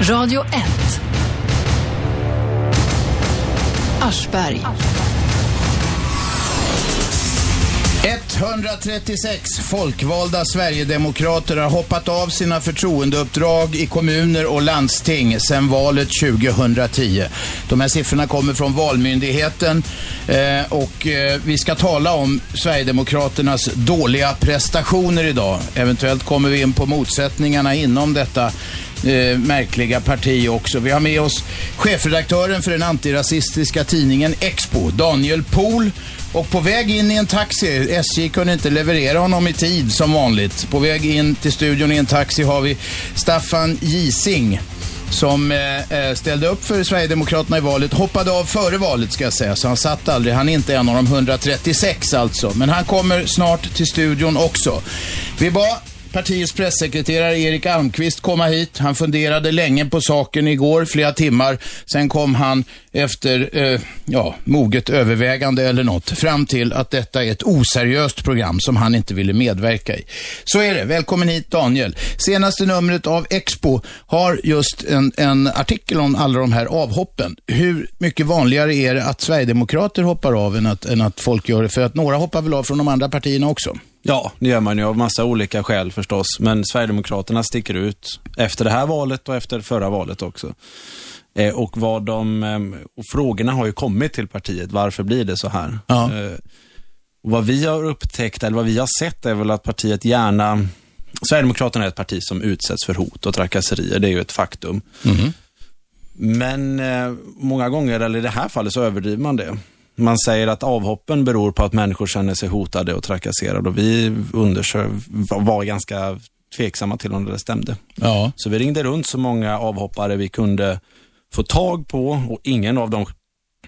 Radio 1. Aschberg. 136 folkvalda Sverigedemokrater har hoppat av sina förtroendeuppdrag i kommuner och landsting sedan valet 2010. De här siffrorna kommer från Valmyndigheten eh, och eh, vi ska tala om Sverigedemokraternas dåliga prestationer idag. Eventuellt kommer vi in på motsättningarna inom detta eh, märkliga parti också. Vi har med oss chefredaktören för den antirasistiska tidningen Expo, Daniel Pohl. Och på väg in i en taxi, SJ kunde inte leverera honom i tid som vanligt. På väg in till studion i en taxi har vi Staffan Gising som eh, eh, ställde upp för Sverigedemokraterna i valet, hoppade av före valet ska jag säga, så han satt aldrig. Han är inte en av de 136 alltså, men han kommer snart till studion också. Vi bad partiets pressekreterare Erik Almqvist komma hit. Han funderade länge på saken igår, flera timmar. Sen kom han efter, eh, ja, moget övervägande eller något, fram till att detta är ett oseriöst program som han inte ville medverka i. Så är det. Välkommen hit Daniel. Senaste numret av Expo har just en, en artikel om alla de här avhoppen. Hur mycket vanligare är det att Sverigedemokrater hoppar av än att, än att folk gör det? För att några hoppar väl av från de andra partierna också? Ja, det gör man ju av massa olika skäl förstås. Men Sverigedemokraterna sticker ut efter det här valet och efter förra valet också. Eh, och vad de, eh, och frågorna har ju kommit till partiet. Varför blir det så här? Ja. Eh, och vad vi har upptäckt, eller vad vi har sett, är väl att partiet gärna... Sverigedemokraterna är ett parti som utsätts för hot och trakasserier. Det är ju ett faktum. Mhm. Men eh, många gånger, eller i det här fallet, så överdriver man det. Man säger att avhoppen beror på att människor känner sig hotade och trakasserade och vi var ganska tveksamma till om det stämde. Ja. Så vi ringde runt så många avhoppare vi kunde få tag på och ingen av de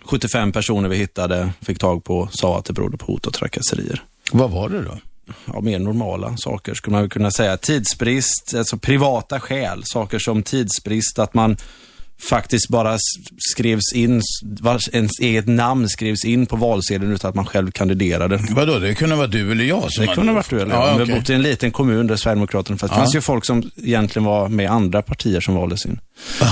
75 personer vi hittade fick tag på sa att det berodde på hot och trakasserier. Vad var det då? Ja, mer normala saker skulle man kunna säga. Tidsbrist, alltså privata skäl, saker som tidsbrist, att man faktiskt bara skrevs in, vars ens eget namn skrevs in på valsedeln utan att man själv kandiderade. Vadå, det kunde vara du eller jag som Det kunde varit du eller Ja, jag. Vi okej. har bott i en liten kommun där Sverigedemokraterna, fast det Ja. fanns ju folk som egentligen var med i andra partier som valdes in.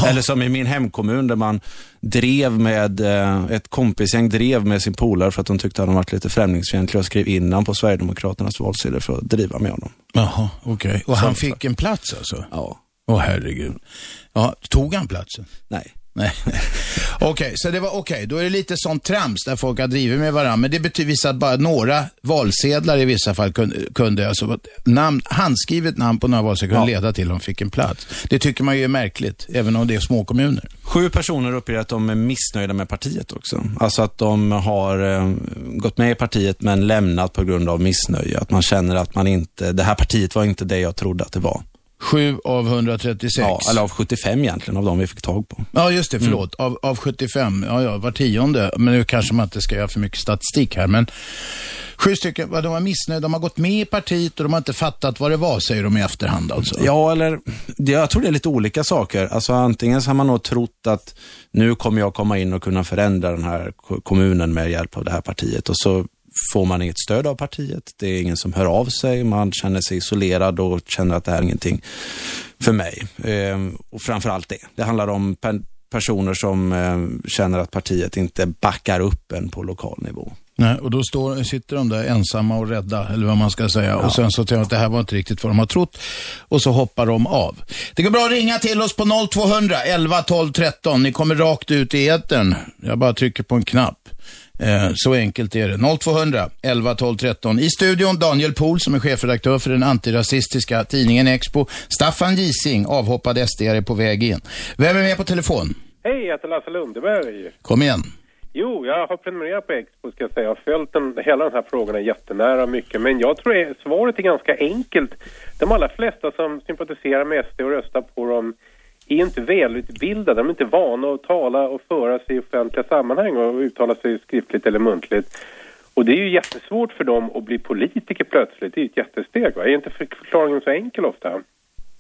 Eller som i min hemkommun där man drev med, eh, ett kompisgäng drev med sin polare för att de tyckte att de varit lite främlingsfientliga och skrev in namn på Sverigedemokraternas valsedel för att driva med honom. Jaha, okej. Och han fick en plats alltså? Ja, Åh herregud. Ja, tog han platsen? nej. Nej. Okej, så det var okej. Då är det lite sånt trams där folk har drivit med varandra. Men det betyder att bara några valsedlar i vissa fall kunde, kunde alltså namn, handskrivet namn på några valsedlar kunde Ja. leda till att de fick en plats. Det tycker man ju är märkligt, även om det är små kommuner. Sju personer uppger att de är missnöjda med partiet också. Alltså att de har eh, gått med i partiet men lämnat på grund av missnöje. Att man känner att man inte, det här partiet var inte det jag trodde att det var. Sju av 136. Ja, eller av 75 egentligen, av de vi fick tag på. Ja, just det. Förlåt. Av, av 75. Ja, ja, var tionde. Men nu kanske man inte ska göra för mycket statistik här. Men sju stycken, vad de var missnöjda. De har gått med i partiet och de har inte fattat vad det var, säger de i efterhand alltså. Ja, eller jag tror det är lite olika saker. Alltså antingen så har man nog trott att nu kommer jag komma in och kunna förändra den här ko- kommunen med hjälp av det här partiet och så får man inget stöd av partiet. Det är ingen som hör av sig, man känner sig isolerad och känner att det här är ingenting för mig. Ehm, och framför allt det. Det handlar om personer som eh, känner att partiet inte backar upp en på lokal nivå. Nej, och då står, sitter de där ensamma och rädda, eller vad man ska säga. Och sen så tänker de att det här var inte riktigt vad de har trott. Och så hoppar de av. Det går bra att ringa till oss på 0200 11 12 13. Ni kommer rakt ut i etern. Jag bara trycker på en knapp. Eh, så enkelt är det. 0200 11 12 13. I studion Daniel Pohl som är chefredaktör för den antirasistiska tidningen Expo. Staffan Gising, avhoppad SD, är på väg in. Vem är med på telefon? Hej, jag heter Lasse Lundeberg. Kom igen. Jo, jag har prenumererat på Expo ska jag säga. Jag har följt den, hela den här frågan jättenära mycket. Men jag tror att svaret är ganska enkelt. De allra flesta som sympatiserar med SD och röstar på dem är inte välutbildade. De är inte vana att tala och föra sig i offentliga sammanhang och uttala sig skriftligt eller muntligt. Och det är ju jättesvårt för dem att bli politiker plötsligt. Det är ju ett jättesteg. Va? Är inte förklaringen så enkel ofta?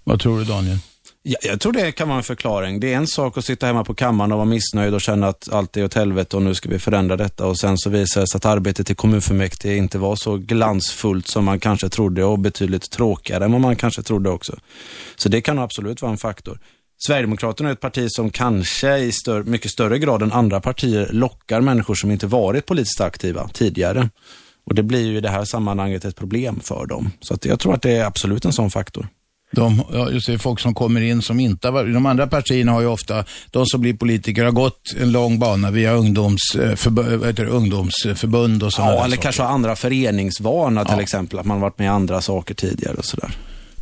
Vad tror du Daniel? Jag, jag tror det kan vara en förklaring. Det är en sak att sitta hemma på kammaren och vara missnöjd och känna att allt är åt helvete och nu ska vi förändra detta och sen så visar det sig att arbetet i kommunfullmäktige inte var så glansfullt som man kanske trodde och betydligt tråkigare än vad man kanske trodde också. Så det kan absolut vara en faktor. Sverigedemokraterna är ett parti som kanske i stör, mycket större grad än andra partier lockar människor som inte varit politiskt aktiva tidigare. Och det blir ju i det här sammanhanget ett problem för dem. Så att jag tror att det är absolut en sån faktor. De, ja, just det, folk som kommer in som inte har De andra partierna har ju ofta, de som blir politiker har gått en lång bana via ungdomsförbund, ungdomsförbund och sådana Ja, eller saker. kanske har andra föreningsvana till exempel, att man varit med i andra saker tidigare och sådär.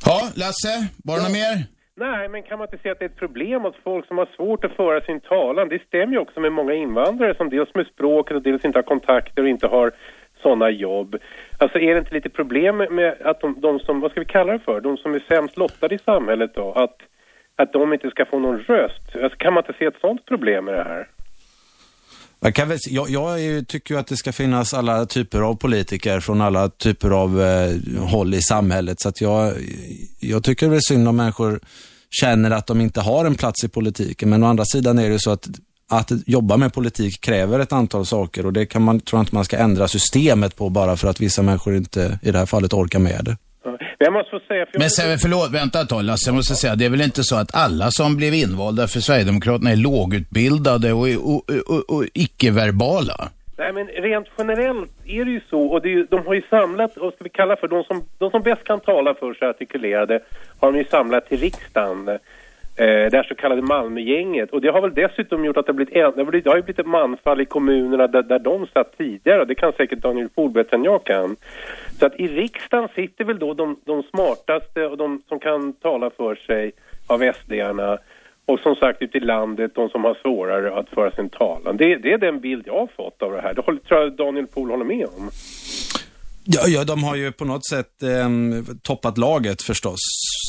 Ja, Lasse, var det något mer? Nej, men kan man inte se att det är ett problem att folk som har svårt att föra sin talan, det stämmer ju också med många invandrare som dels med språket och dels inte har kontakter och inte har sådana jobb. Alltså är det inte lite problem med att de, de som, vad ska vi kalla det för, de som är sämst lottade i samhället då, att, att de inte ska få någon röst? Alltså, kan man inte se ett sådant problem med det här? Jag, kan väl, jag, jag tycker ju att det ska finnas alla typer av politiker från alla typer av eh, håll i samhället. Så att jag, jag tycker det är synd om människor känner att de inte har en plats i politiken. Men å andra sidan är det ju så att att jobba med politik kräver ett antal saker och det kan man, tror jag inte man ska ändra systemet på bara för att vissa människor inte, i det här fallet, orkar med det. Ja. Jag måste få säga... För Men sen, förlåt, vänta ett tag Lasse, jag måste säga, det är väl inte så att alla som blev invalda för Sverigedemokraterna är lågutbildade och, och, och, och icke-verbala? Nej men rent generellt är det ju så och det är ju, de har ju samlat, vad ska vi kalla för, de som, de som bäst kan tala för sig artikulerade har de ju samlat till riksdagen. Eh, det här så kallade Malmögänget och det har väl dessutom gjort att det har blivit, en, det har, blivit, det har blivit ett manfall i kommunerna där, där de satt tidigare det kan säkert Daniel Pohl bättre än jag kan. Så att i riksdagen sitter väl då de, de smartaste och de som kan tala för sig av SD-arna och som sagt ute i landet, de som har svårare att föra sin talan. Det, det är den bild jag har fått av det här. Det håller, tror jag Daniel Pohl håller med om. Ja, ja, de har ju på något sätt eh, toppat laget förstås,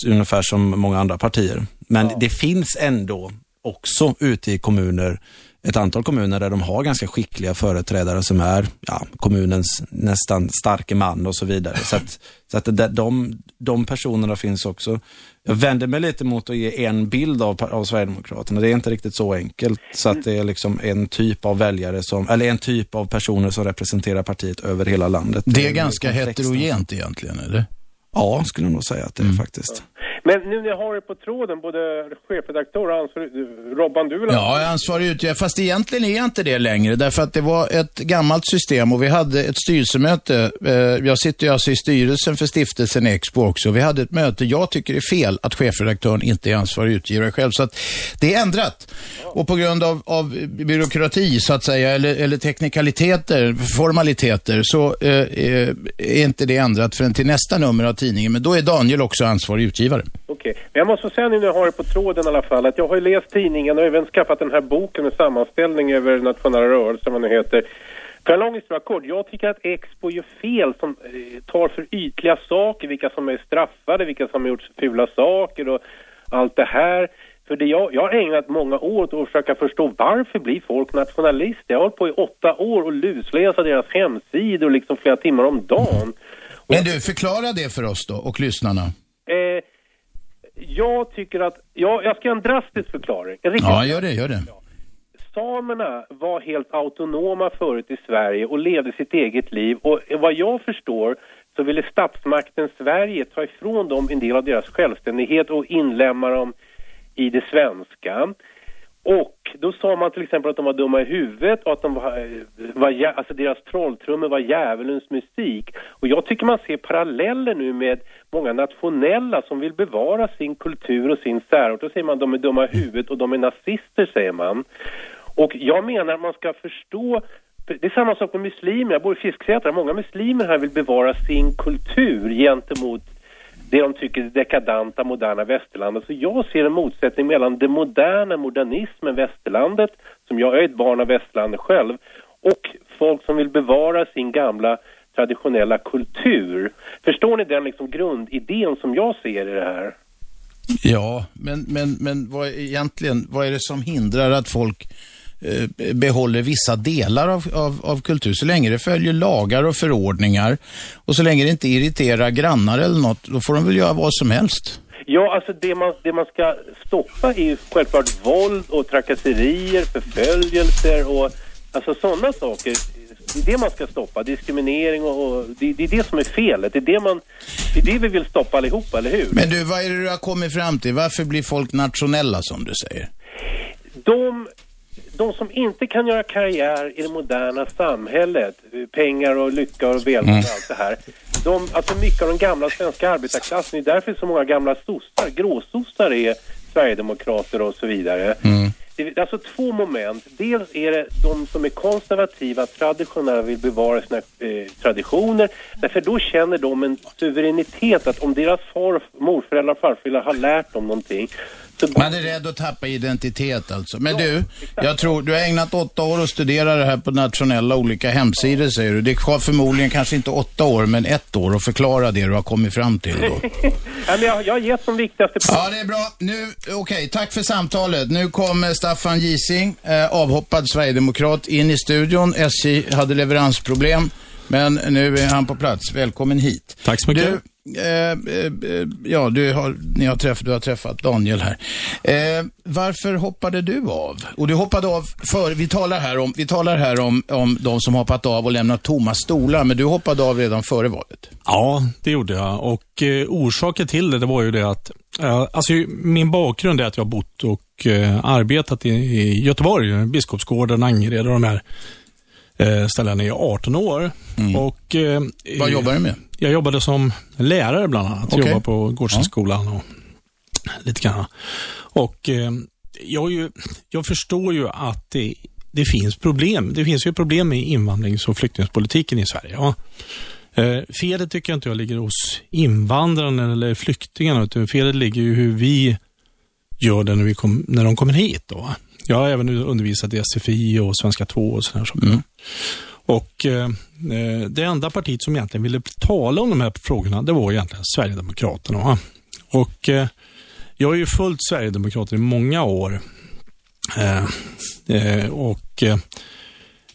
ungefär som många andra partier. Men ja. det finns ändå också ute i kommuner ett antal kommuner där de har ganska skickliga företrädare som är ja, kommunens nästan starke man och så vidare. Så att, så att de, de personerna finns också. Jag vänder mig lite mot att ge en bild av, av Sverigedemokraterna. Det är inte riktigt så enkelt. Så att det är liksom en typ av väljare som, eller en typ av personer som representerar partiet över hela landet. Det är, det är ganska heterogent egentligen, eller? Ja, skulle jag nog säga att det är mm. faktiskt. Men nu när jag har er på tråden, både chefredaktör och ansvarig, Robban, du vill Ja, jag är ansvarig utgivare, fast egentligen är jag inte det längre, därför att det var ett gammalt system och vi hade ett styrelsemöte. Eh, jag sitter ju alltså i styrelsen för stiftelsen Expo också. Vi hade ett möte. Jag tycker det är fel att chefredaktören inte är ansvarig utgivare själv, så att det är ändrat. Och på grund av, av byråkrati, så att säga, eller, eller teknikaliteter, formaliteter, så eh, eh är inte det ändrat förrän till nästa nummer av tidningen. Men då är Daniel också ansvarig utgivare. Okej, okay. men jag måste säga nu när jag har det på tråden i alla fall att jag har ju läst tidningen och även skaffat den här boken med sammanställning över nationella rörelser, vad det heter. För en lång historia kort, jag tycker att Expo gör fel som eh, tar för ytliga saker, vilka som är straffade, vilka som har gjort fula saker och allt det här. För det jag, jag har ägnat många år åt att försöka förstå varför blir folk nationalister. Jag har hållit på i åtta år och lusläsa deras hemsidor liksom flera timmar om dagen. Men du, förklara det för oss då och lyssnarna. Jag tycker att, ja, jag ska ge en drastisk förklaring. En ja, gör det, gör det. Samerna var helt autonoma förut i Sverige och levde sitt eget liv. Och vad jag förstår så ville statsmakten Sverige ta ifrån dem en del av deras självständighet och inlämna dem i det svenska. Och då sa man till exempel att de var dumma i huvudet och att de var, eh, var alltså deras trolltrummor var djävulens musik. Och jag tycker man ser paralleller nu med många nationella som vill bevara sin kultur och sin särart. Då säger man att de är dumma i huvudet och de är nazister, säger man. Och jag menar att man ska förstå det är samma sak med muslimer. Jag bor i Fisksätra. Många muslimer här vill bevara sin kultur gentemot det de tycker är dekadanta, moderna västerlandet. Så jag ser en motsättning mellan det moderna, modernismen, västerlandet, som jag är ett barn av västerlandet själv, och folk som vill bevara sin gamla traditionella kultur. Förstår ni den liksom grundidén som jag ser i det här? Ja, men, men, men vad, egentligen, vad är det som hindrar att folk behåller vissa delar av, av, av, kultur. Så länge det följer lagar och förordningar och så länge det inte irriterar grannar eller något, då får de väl göra vad som helst. Ja, alltså det man, det man ska stoppa är ju självklart våld och trakasserier, förföljelser och alltså sådana saker Det är det man ska stoppa, diskriminering och, och det, det, är det som är felet. Det är det, man, det är det vi vill stoppa allihopa, eller hur? Men du, vad är det du har kommit fram till? Varför blir folk nationella som du säger? De, de som inte kan göra karriär i det moderna samhället, pengar och lycka och välfärd och allt det här. De, alltså mycket av den gamla svenska arbetarklassen, det är därför så många gamla sossar, gråsossar är sverigedemokrater och så vidare. Det är alltså två moment. Dels är det de som är konservativa, traditionella, vill bevara sina eh, traditioner. Därför då känner de en suveränitet att om deras far, morföräldrar och farföräldrar har lärt dem någonting så Man är rädd att tappa identitet alltså. Men du, jag tror, du har ägnat åtta år att studera det här på nationella olika hemsidor säger du. Det tar förmodligen kanske inte åtta år, men ett år att förklara det du har kommit fram till då. ja, men jag, jag har gett de viktigaste Ja, det är bra. Nu, okej, tack för samtalet. Nu kommer Staffan Gising, eh, avhoppad sverigedemokrat, in i studion. SJ hade leveransproblem, men nu är han på plats. Välkommen hit. Tack så mycket. Du, eh, eh, ja, du har, ni har träff, du har träffat Daniel här. Eh, varför hoppade du av? Och du hoppade av för, vi talar här om, vi talar här om, om de som hoppat av och lämnat tomma stolar, men du hoppade av redan före valet. Ja, det gjorde jag. Och eh, orsaken till det, det var ju det att, eh, alltså min bakgrund är att jag har bott och eh, arbetat i, i Göteborg, Biskopsgården, Angered och de här eh, ställena i 18 år. Och, eh, Vad jobbar du med? Jag jobbade som lärare bland annat. Okej. Jobbade på Gårdstenskolan och lite grann. Och eh, jag, ju, jag förstår ju att det, det finns problem. Det finns ju problem med invandrings och flyktingpolitiken i Sverige. Ja. Eh, felet tycker jag inte jag ligger hos invandrarna eller flyktingarna, utan felet ligger ju hur vi gör det när, vi kom, när de kommer hit. Då. Jag har även undervisat i SFI och Svenska 2 och sådana saker. Och eh, eh, Det enda partiet som egentligen ville tala om de här frågorna, det var egentligen Sverigedemokraterna. va. Och eh, Jag har ju följt Sverigedemokraterna i många år. Eh, eh, och eh,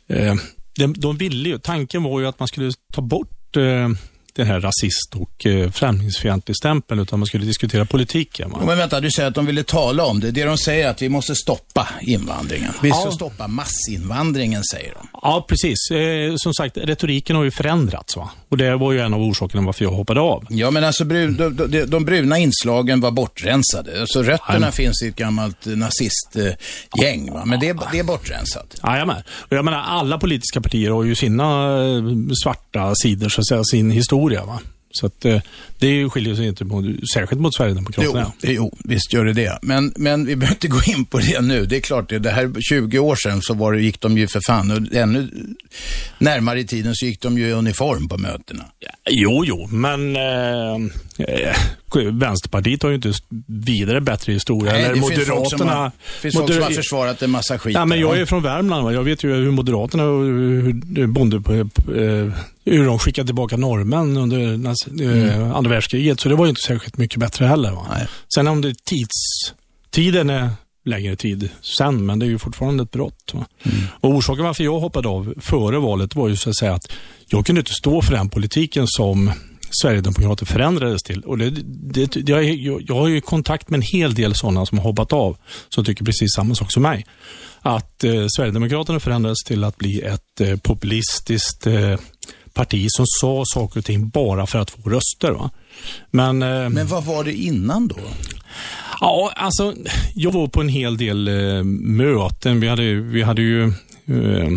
eh de, de ville ju, tanken var ju att man skulle ta bort eh, den här rasist och eh, främlingsfientlig stämpeln, utan man skulle diskutera politiken. Va? Men vänta, du säger att de ville tala om det. Det de säger är att vi måste stoppa invandringen. Vi ska Ja. stoppa massinvandringen, säger de. Ja, precis. Eh, som sagt, retoriken har ju förändrats. Va? Och Det var ju en av orsakerna varför jag hoppade av. Ja, men alltså brun, de, de, de bruna inslagen var bortrensade. Alltså rötterna Jajamän. finns i ett gammalt eh, nazistgäng, va? men det, är- det är bortrensat. Jajamän. Och jag menar, alla politiska partier har ju sina eh, svarta sidor, så att säga, sin historia. Va? Så att, eh, det skiljer sig inte mot, särskilt mot Jo, Sverigedemokraterna. jo, visst gör det det. Men, men vi behöver inte gå in på det nu. Det är klart, det, det här 20 år sedan så var det, gick de ju för fan, och ännu närmare i tiden så gick de ju i uniform på mötena. Jo, jo, men eh, eh, Vänsterpartiet har ju inte vidare bättre historia. Nej, Eller det finns folk som har, Moderaterna. folk som har försvarat en massa skit. Ja, men jag är från Värmland. Va? Jag vet ju hur Moderaterna och hur bonde, eh, hur de skickade tillbaka norrmän under nas- eh, andra världskriget. Så det var ju inte särskilt mycket bättre heller. Va? Nej. Sen om det tids, tiden är längre tid sen, men det är ju fortfarande ett brott. Mm. Och Orsaken varför jag hoppade av före valet var ju så att säga att jag kunde inte stå för den politiken som Sverigedemokrater förändrades till. Och det, det, det, jag, jag, jag har ju kontakt med en hel del sådana som har hoppat av, som tycker precis samma sak som mig. Att eh, Sverigedemokraterna förändrades till att bli ett eh, populistiskt eh, parti som sa saker och ting bara för att få röster. Va? Men, eh, Men vad var det innan då? Ja, alltså jag var på en hel del eh, möten. Vi hade, vi hade ju eh,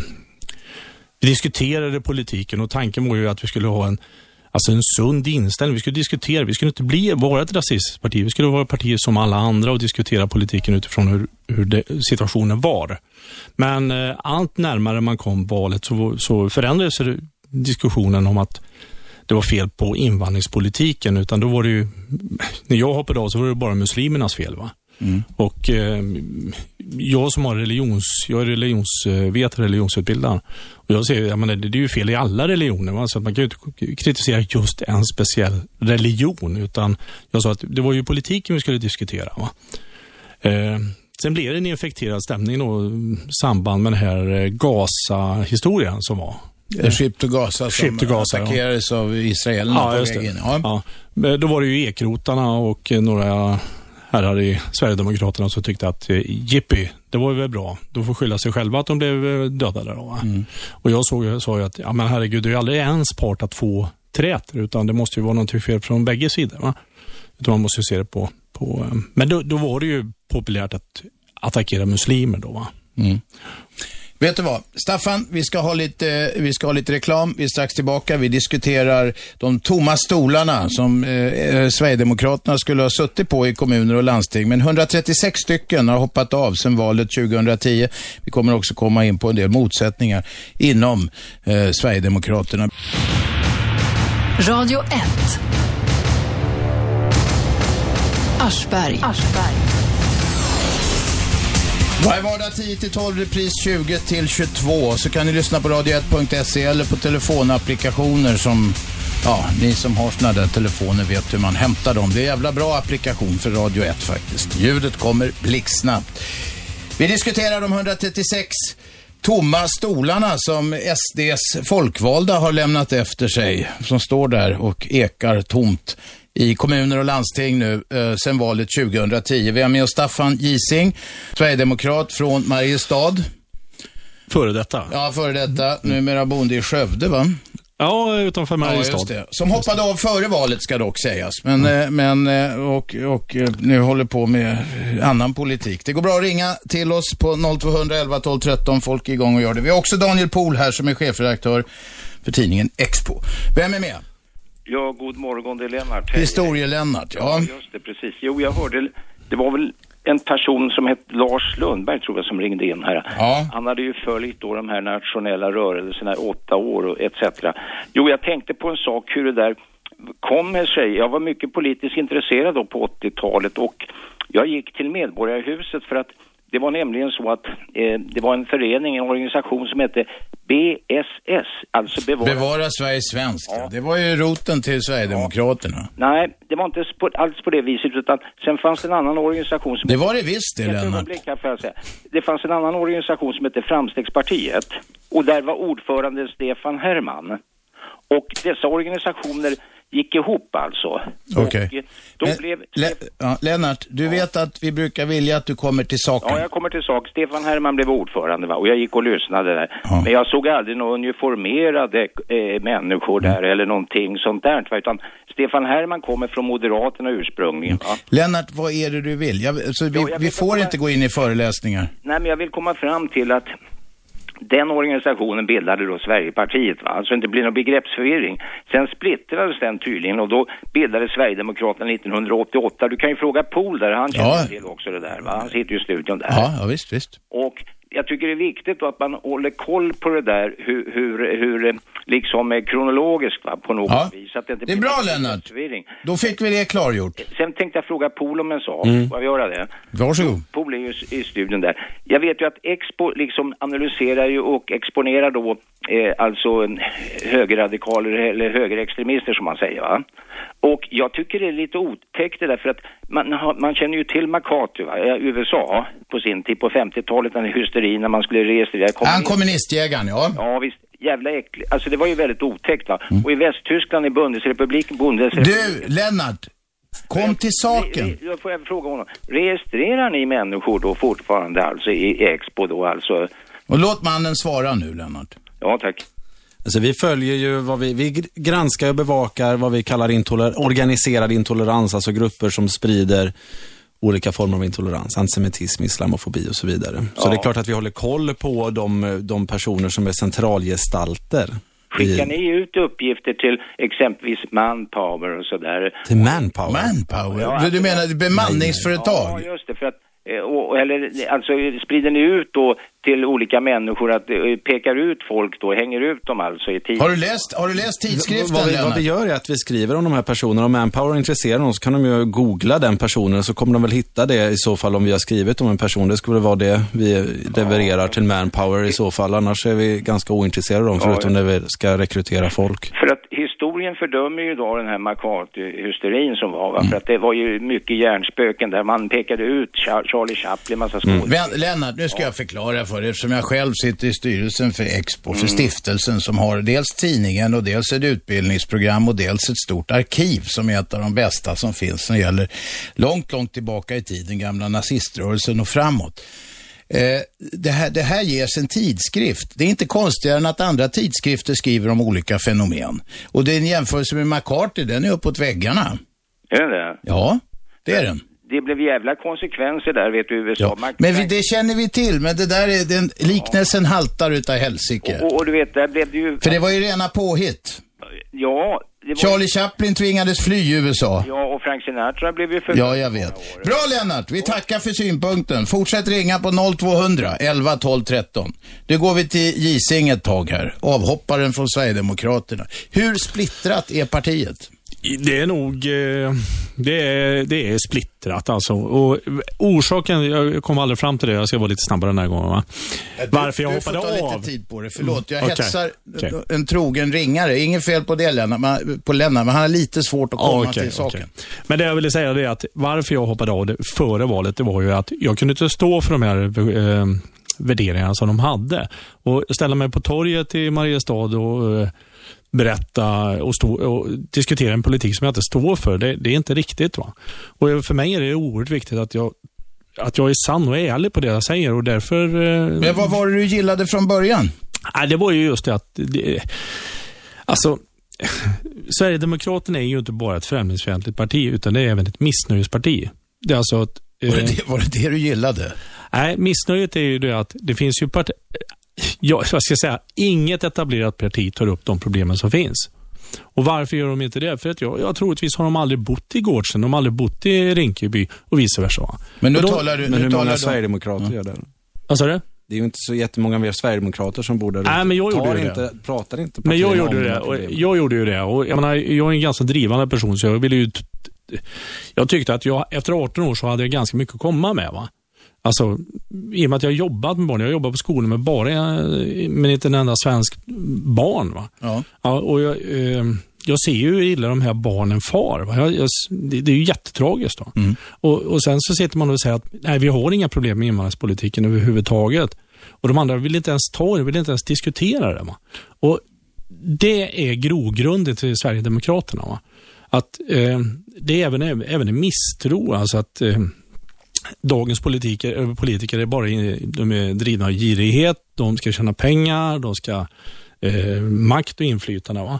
vi diskuterade politiken och tanken var ju att vi skulle ha en, alltså en sund inställning. Vi skulle diskutera, vi skulle inte bli, vara ett rasistiskt parti. Vi skulle vara ett parti som alla andra och diskutera politiken utifrån hur, hur det, situationen var. Men eh, allt närmare man kom valet så, så förändrades det diskussionen om att det var fel på invandringspolitiken, utan då var det ju, när jag hoppade av så var det bara muslimernas fel. va? Och eh, jag som har religions, jag är religionsvetare, religionsutbildad. Och jag säger, jag menar, det är ju fel i alla religioner. Va? Så att man kan ju inte kritisera just en speciell religion, utan jag sa att det var ju politiken vi skulle diskutera. Va? Eh, sen blev det en infekterad stämning då, i samband med den här eh, Gaza-historien som var. Egypt och Gaza som och Gaza, ja. attackerades av israelerna Ja, på just väg det. in. Ja. Ja. Då var det ju ekrotarna och eh, några herrar i Sverigedemokraterna som tyckte att eh, jippi, det var ju väl bra. De får skylla sig själva att de blev eh, dödade. Då, mm. Och jag såg, sa ju att, ja men herregud, det är ju aldrig ens part att få träter, utan det måste ju vara någonting fel från bägge sidor. Va? Utan man måste ju se det på, på eh, men då, då var det ju populärt att attackera muslimer då. Va? Mm. Vet du vad? Staffan, vi ska, ha lite, vi ska ha lite reklam. Vi är strax tillbaka. Vi diskuterar de tomma stolarna som eh, eh Sverigedemokraterna skulle ha suttit på i kommuner och landsting. Men 136 stycken har hoppat av sedan valet 2010. Vi kommer också komma in på en del motsättningar inom eh, Sverigedemokraterna. Radio 1. Aschberg. Aschberg. Varje vardag 10 12, repris 20 till 22. Så kan ni lyssna på radio1.se eller på telefonapplikationer som, ja, ni som har sådana där telefoner vet hur man hämtar dem. Det är en jävla bra applikation för Radio 1 faktiskt. Ljudet kommer blixtsnabbt. Vi diskuterar de 136 tomma stolarna som SDs folkvalda har lämnat efter sig. Som står där och ekar tomt i kommuner och landsting nu eh, sedan valet 2010. Vi har med oss Staffan Gising, Sverigedemokrat från Mariestad. Före detta. Ja, före detta. Numera boende i Skövde, va? Ja, utanför Mariestad. Ja, Som hoppade av före valet ska dock sägas. Men, mm. men eh, och, och eh, nu håller på med annan politik. Det går bra att ringa till oss på 0211 12 13. Folk är igång och gör det. Vi har också Daniel Pohl här som är chefredaktör för tidningen Expo. Vem är med? Ja, god morgon, det är Lennart. Historie-Lennart, ja. ja. Just det, precis. Jo, jag hörde, det var väl en person som hette Lars Lundberg tror jag som ringde in här. Ja. Han hade ju följt då de här nationella rörelserna i åtta år och etc. Jo, jag tänkte på en sak hur det där kommer sig. Jag var mycket politiskt intresserad då på 80-talet och jag gick till Medborgarhuset för att det var nämligen så att eh, det var en förening, en organisation som hette BSS, alltså Bevara, Bevara Sverige svenskt. Ja. Det var ju roten till Sverigedemokraterna. Ja. Nej, det var inte på, alls på det viset, utan sen fanns det en annan organisation som... Det var det visst det, Lennart. Det fanns en annan organisation som hette Framstegspartiet och där var ordförande Stefan Herman. Och dessa organisationer gick ihop alltså. Okej. Okay. Blev... Le ja, Lennart, du ja. vet att vi brukar vilja att du kommer till saken. Ja, jag kommer till sak. Stefan Herman blev ordförande va? och jag gick och lyssnade där. Ja. Men jag såg aldrig några uniformerade äh, människor där mm. eller någonting sånt där. Utan Stefan Herman kommer från Moderaterna ursprungligen. Va? Lennart, vad är det du vill? Jag, alltså, vi, jag vi får komma... inte gå in i föreläsningar. Nej, men jag vill komma fram till att den organisationen bildade då Sverigepartiet, va? alltså inte blir någon begreppsförvirring. Sen splittrades den tydligen och då bildades Sverigedemokraterna 1988. Du kan ju fråga Pohl där, han känner ja. till också det där, va? han sitter ju i studion där. Ja, ja visst, visst. Och jag tycker det är viktigt att man håller koll på det där, hur, hur, hur liksom kronologiskt va, på något ja. vis. Att det, inte det är bra Lennart. Då fick vi det klargjort. Sen tänkte jag fråga Pol om en sak. Mm. Får jag göra det? Varsågod. Pol är ju i studion där. Jag vet ju att Expo liksom analyserar ju och exponerar då eh, alltså högerradikaler eller högerextremister som man säger va. Och jag tycker det är lite otäckt det där för att man, har, man känner ju till McCarthy va, i USA på sin tid på 50-talet, den hysteri när man skulle registrera kommunist. Han kommunistjägaren, ja. Ja visst, jävla äckligt. Alltså det var ju väldigt otäckt va. Mm. Och i Västtyskland, i Bundesrepubliken, Bundesrepubliken. Du, Lennart! Kom till saken. Re, re, får jag fråga honom. Registrerar ni människor då fortfarande alltså i Expo då alltså? Och låt mannen svara nu, Lennart. Ja, tack. Alltså vi följer ju vad vi, vi granskar och bevakar vad vi kallar intoler, organiserad intolerans, alltså grupper som sprider olika former av intolerans, antisemitism, islamofobi och så vidare. Ja. Så det är klart att vi håller koll på de, de personer som är centralgestalter. Skickar ni ut uppgifter till exempelvis Manpower och sådär? Till Manpower? Manpower? Ja, du menar bemanningsföretag? Ja, just det. För att och, eller alltså sprider ni ut då till olika människor att eh, pekar ut folk då, hänger ut dem alltså i tid. Har du läst, har du läst tidskriften vad vi, vad vi gör är att vi skriver om de här personerna. Om Manpower är intresserade av någon så kan de ju googla den personen så kommer de väl hitta det i så fall om vi har skrivit om en person. Det skulle vara det vi levererar ja. till Manpower i så fall. Annars är vi ganska ointresserade av dem förutom ja, när vi ska rekrytera folk. För att historien fördömer ju idag den här McCarthy-hysterin som var. Va? Mm. För att det var ju mycket hjärnspöken där man pekade ut Charlie Chaplin, massa skådespelare. Mm. Lennart, nu ska ja. jag förklara för dig eftersom jag själv sitter i styrelsen för Expo, för mm. stiftelsen som har dels tidningen och dels ett utbildningsprogram och dels ett stort arkiv som är ett av de bästa som finns när det gäller långt, långt tillbaka i tiden, gamla naziströrelsen och framåt. Eh, det, här, det här ges en tidskrift. Det är inte konstigare än att andra tidskrifter skriver om olika fenomen. Och det är en jämförelse med McCarthy, den är uppåt väggarna. Är det? Ja, det är den. Det blev jävla konsekvenser där, vet du, USA. Ja. Men vi, det känner vi till, men det där är, den, liknelsen ja. haltar utav helsike. Och, och, du vet, där blev det ju... För det var ju rena påhitt. Ja, var... Charlie Chaplin tvingades fly i USA. Ja, och Frank Sinatra blev ju för... Ja, jag vet. Bra Lennart, vi tackar för synpunkten. Fortsätt ringa på 0200 11 12 13. Nu går vi till Gising ett tag här, avhopparen från Sverigedemokraterna. Hur splittrat är partiet? Det är nog eh, det är, det är splittrat alltså. Och orsaken, jag kom aldrig fram till det, jag ska vara lite snabbare den här gången. Va? Du, Varför jag du hoppade av. Du får ta lite tid på det, förlåt. Jag okay. hetsar okay. en trogen ringare. Inget fel på det Lennart, på Lennart, men han har lite svårt att komma okay, till saken. Men det jag ville säga är att varför jag hoppade av det före valet, det var ju att jag kunde inte stå för de här eh, värderingarna som de hade. Och ställa mig på torget i Mariestad och eh, berätta och, stå, och, diskutera en politik som jag inte står för. Det, det, är inte riktigt. Va? Och För mig är det oerhört viktigt att jag, att jag är sann och ärlig på det jag säger och därför... Eh, Men vad var det du gillade från början? Nej, det var ju just det att... Det, alltså, Sverigedemokraterna är ju inte bara ett främlingsfientligt parti, utan det är även ett missnöjesparti. Det är alltså att, var, det det, var det det du gillade? Nej, missnöjet är ju det att det finns ju part ja, vad ska jag säga, inget etablerat parti tar upp de problemen som finns. Och varför gör de inte det? För att jag, jag troligtvis har de aldrig bott i Gårdsen, de har aldrig bott i Rinkeby och vice versa. Men nu då, talar du... Men hur många Sverigedemokrater ja. gör det? Vad sa du? Det är ju inte så jättemånga mer Sverigedemokrater som bor där Nej, men jag gjorde inte, det. Pratar inte Men jag gjorde det. Och jag gjorde ju det. Och jag, menar, jag är en ganska drivande person, så jag ville ju... Jag tyckte att jag, efter 18 år så hade jag ganska mycket att komma med. Va? Alltså, i och med att jag har jobbat med barn, jag har jobbat på skolor med bara, men inte en enda svensk barn. Va? Ja. ja och jag, eh, jag ser ju hur illa de här barnen far. Jag, jag, det, det, är ju jättetragiskt. Då. Mm. Och, och sen så sitter man och säger att nej, vi har inga problem med invandringspolitiken överhuvudtaget. Och de andra vill inte ens ta det, vill inte ens diskutera det. Va? Och det är grogrunden till Sverigedemokraterna. Va? Att eh, det är även, även en misstro, alltså att eh, dagens politiker, eh, politiker är bara de är drivna av girighet, de ska tjäna pengar, de ska eh, makt och inflytande. Va?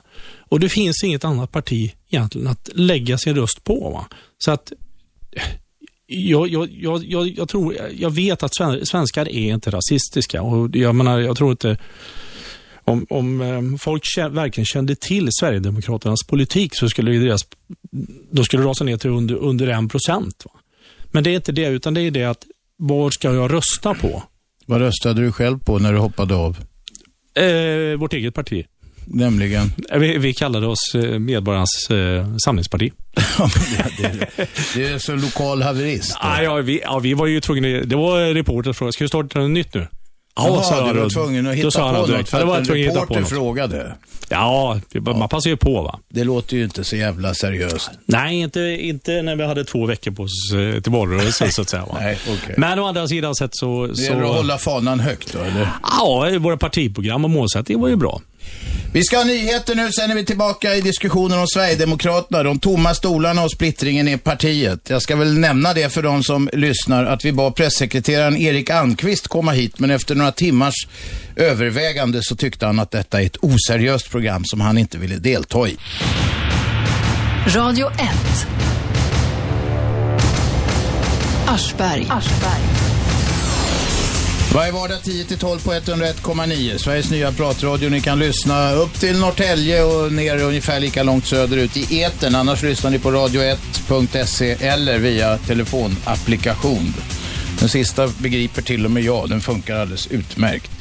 Och det finns inget annat parti egentligen att lägga sin röst på. Va? Så att eh, jag, jag, jag, jag, tror, jag vet att svenskar är inte rasistiska och jag menar, jag tror inte om, om eh, folk verkligen kände till Sverigedemokraternas politik så skulle deras, då skulle det rasa ner till under, under en procent. Men det är inte det, utan det är det att vad ska jag rösta på? Vad röstade du själv på när du hoppade av? Eh, vårt eget parti. Nämligen? Eh, vi, vi kallade oss eh, Medborgarnas eh, samlingsparti. det, det, det, är så lokal haverist. Ah, ja, vi, ja, vi var ju tvungna, det var reporter frågade, ska vi starta något nytt nu? Ja, Jaha, du var tvungen att hitta på något för att en reporter frågade. Ja, man passar ju på va. Det låter ju inte så jävla seriöst. Nej, inte, inte när vi hade två veckor på oss eh, till valrörelsen så att säga. Va? Nej, okay. Men å andra sidan sett så... Det gäller att hålla fanan högt då, eller? Ja, våra partiprogram och målsättning var ju bra. Vi ska ha nyheter nu, sen är vi tillbaka i diskussionen om Sverigedemokraterna, de tomma stolarna och splittringen i partiet. Jag ska väl nämna det för de som lyssnar att vi bad pressekreteraren Erik Almqvist komma hit, men efter några timmars övervägande så tyckte han att detta är ett oseriöst program som han inte ville delta i. Radio 1 Aschberg. Aschberg. Varje vardag 10-12 på 101,9. Sveriges nya pratradio. Ni kan lyssna upp till Norrtälje och ner ungefär lika långt söderut i eten. Annars lyssnar ni på radio1.se eller via telefonapplikation. Den sista begriper till och med jag. Den funkar alldeles utmärkt.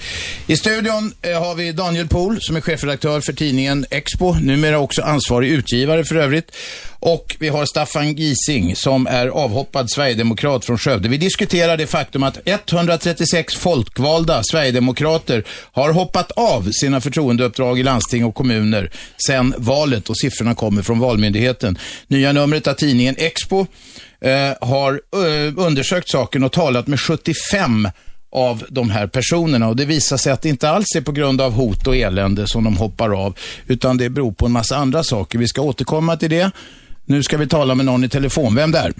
I studion eh, har vi Daniel Pohl som är chefredaktör för tidningen Expo, numera också ansvarig utgivare för övrigt. Och vi har Staffan Gising som är avhoppad sverigedemokrat från Skövde. Vi diskuterar det faktum att 136 folkvalda sverigedemokrater har hoppat av sina förtroendeuppdrag i landsting och kommuner sedan valet och siffrorna kommer från Valmyndigheten. Nya numret av tidningen Expo eh, har eh, undersökt saken och talat med 75 av de här personerna och det visar sig att det inte alls är på grund av hot och elände som de hoppar av, utan det beror på en massa andra saker. Vi ska återkomma till det. Nu ska vi tala med någon i telefon. Vem där?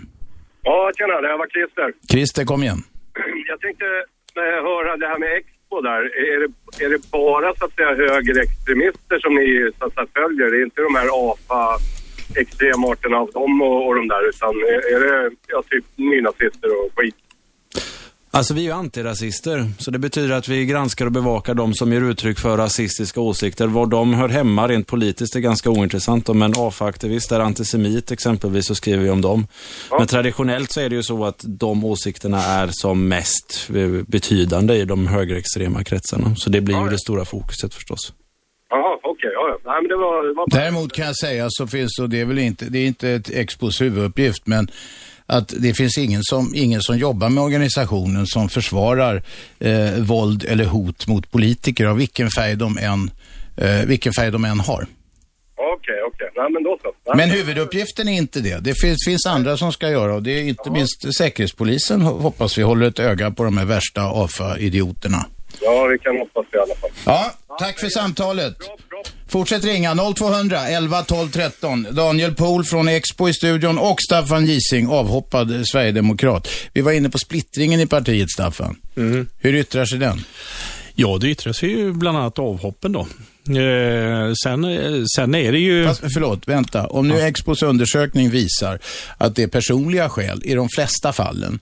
Ja, tjena, det här var Christer. Christer, kom igen. Jag tänkte höra det här med Expo där. Är det, är det bara så att säga högerextremister som ni så att säga, följer? Det är inte de här AFA extremarterna av dem och, och de där utan är, det ja, typ nynazister och skit? Alltså vi är ju antirasister, så det betyder att vi granskar och bevakar de som ger uttryck för rasistiska åsikter. Var de hör hemma rent politiskt är ganska ointressant. Om en AFA-aktivist är antisemit exempelvis så skriver vi om dem. Ja. Men traditionellt så är det ju så att de åsikterna är som mest betydande i de högerextrema kretsarna. Så det blir ja, ju det stora fokuset förstås. Jaha, okej. Okay, ja, ja. Nej, men det var, det var... Däremot kan jag säga så finns, och det är väl inte, det är inte ett Expos huvuduppgift, men att det finns ingen som, ingen som jobbar med organisationen som försvarar eh, våld eller hot mot politiker av vilken färg de än, eh, vilken färg de än har. Okej, okej. Nej, men då så. Nej. Men huvuduppgiften är inte det. Det finns, finns andra som ska göra och det är inte Aha. minst Säkerhetspolisen hoppas vi håller ett öga på de här värsta AFA-idioterna. Ja, vi kan hoppas det i alla fall. Ja, tack för samtalet. Fortsätt ringa 0200 11 12 13. Daniel Pohl från Expo i studion och Staffan Gising, avhoppad sverigedemokrat. Vi var inne på splittringen i partiet, Staffan. Mm. Hur yttrar sig den? Ja, det yttrar sig ju bland annat avhoppen då. Eh, sen, sen är det ju... Fast, förlåt, vänta. Om nu ja. Expos undersökning visar att det är personliga skäl i de flesta fallen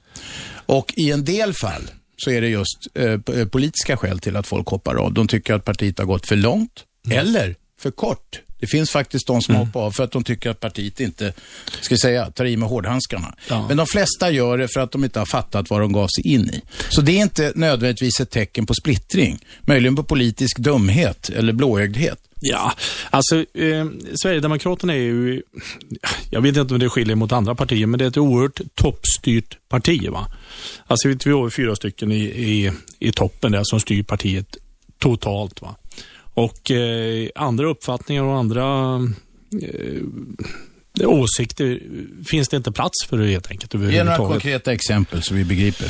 och i en del fall så är det just eh, eh, politiska skäl till att folk hoppar av. De tycker att partiet har gått för långt mm. eller för kort. Det finns faktiskt de som mm. hoppar av för att de tycker att partiet inte, ska säga, tar i med hårdhandskarna. Ja. Men de flesta gör det för att de inte har fattat vad de gav sig in i. Så det är inte nödvändigtvis ett tecken på splittring. Möjligen på politisk dumhet eller blåögdhet. Ja, alltså eh, Sverigedemokraterna är ju, jag vet inte om det skiljer mot andra partier, men det är ett oerhört toppstyrt parti. Va? Alltså vi har fyra stycken i, i, i toppen där som styr partiet totalt. Va? Och eh, andra uppfattningar och andra eh, åsikter finns det inte plats för helt enkelt Ge några konkreta exempel så vi begriper.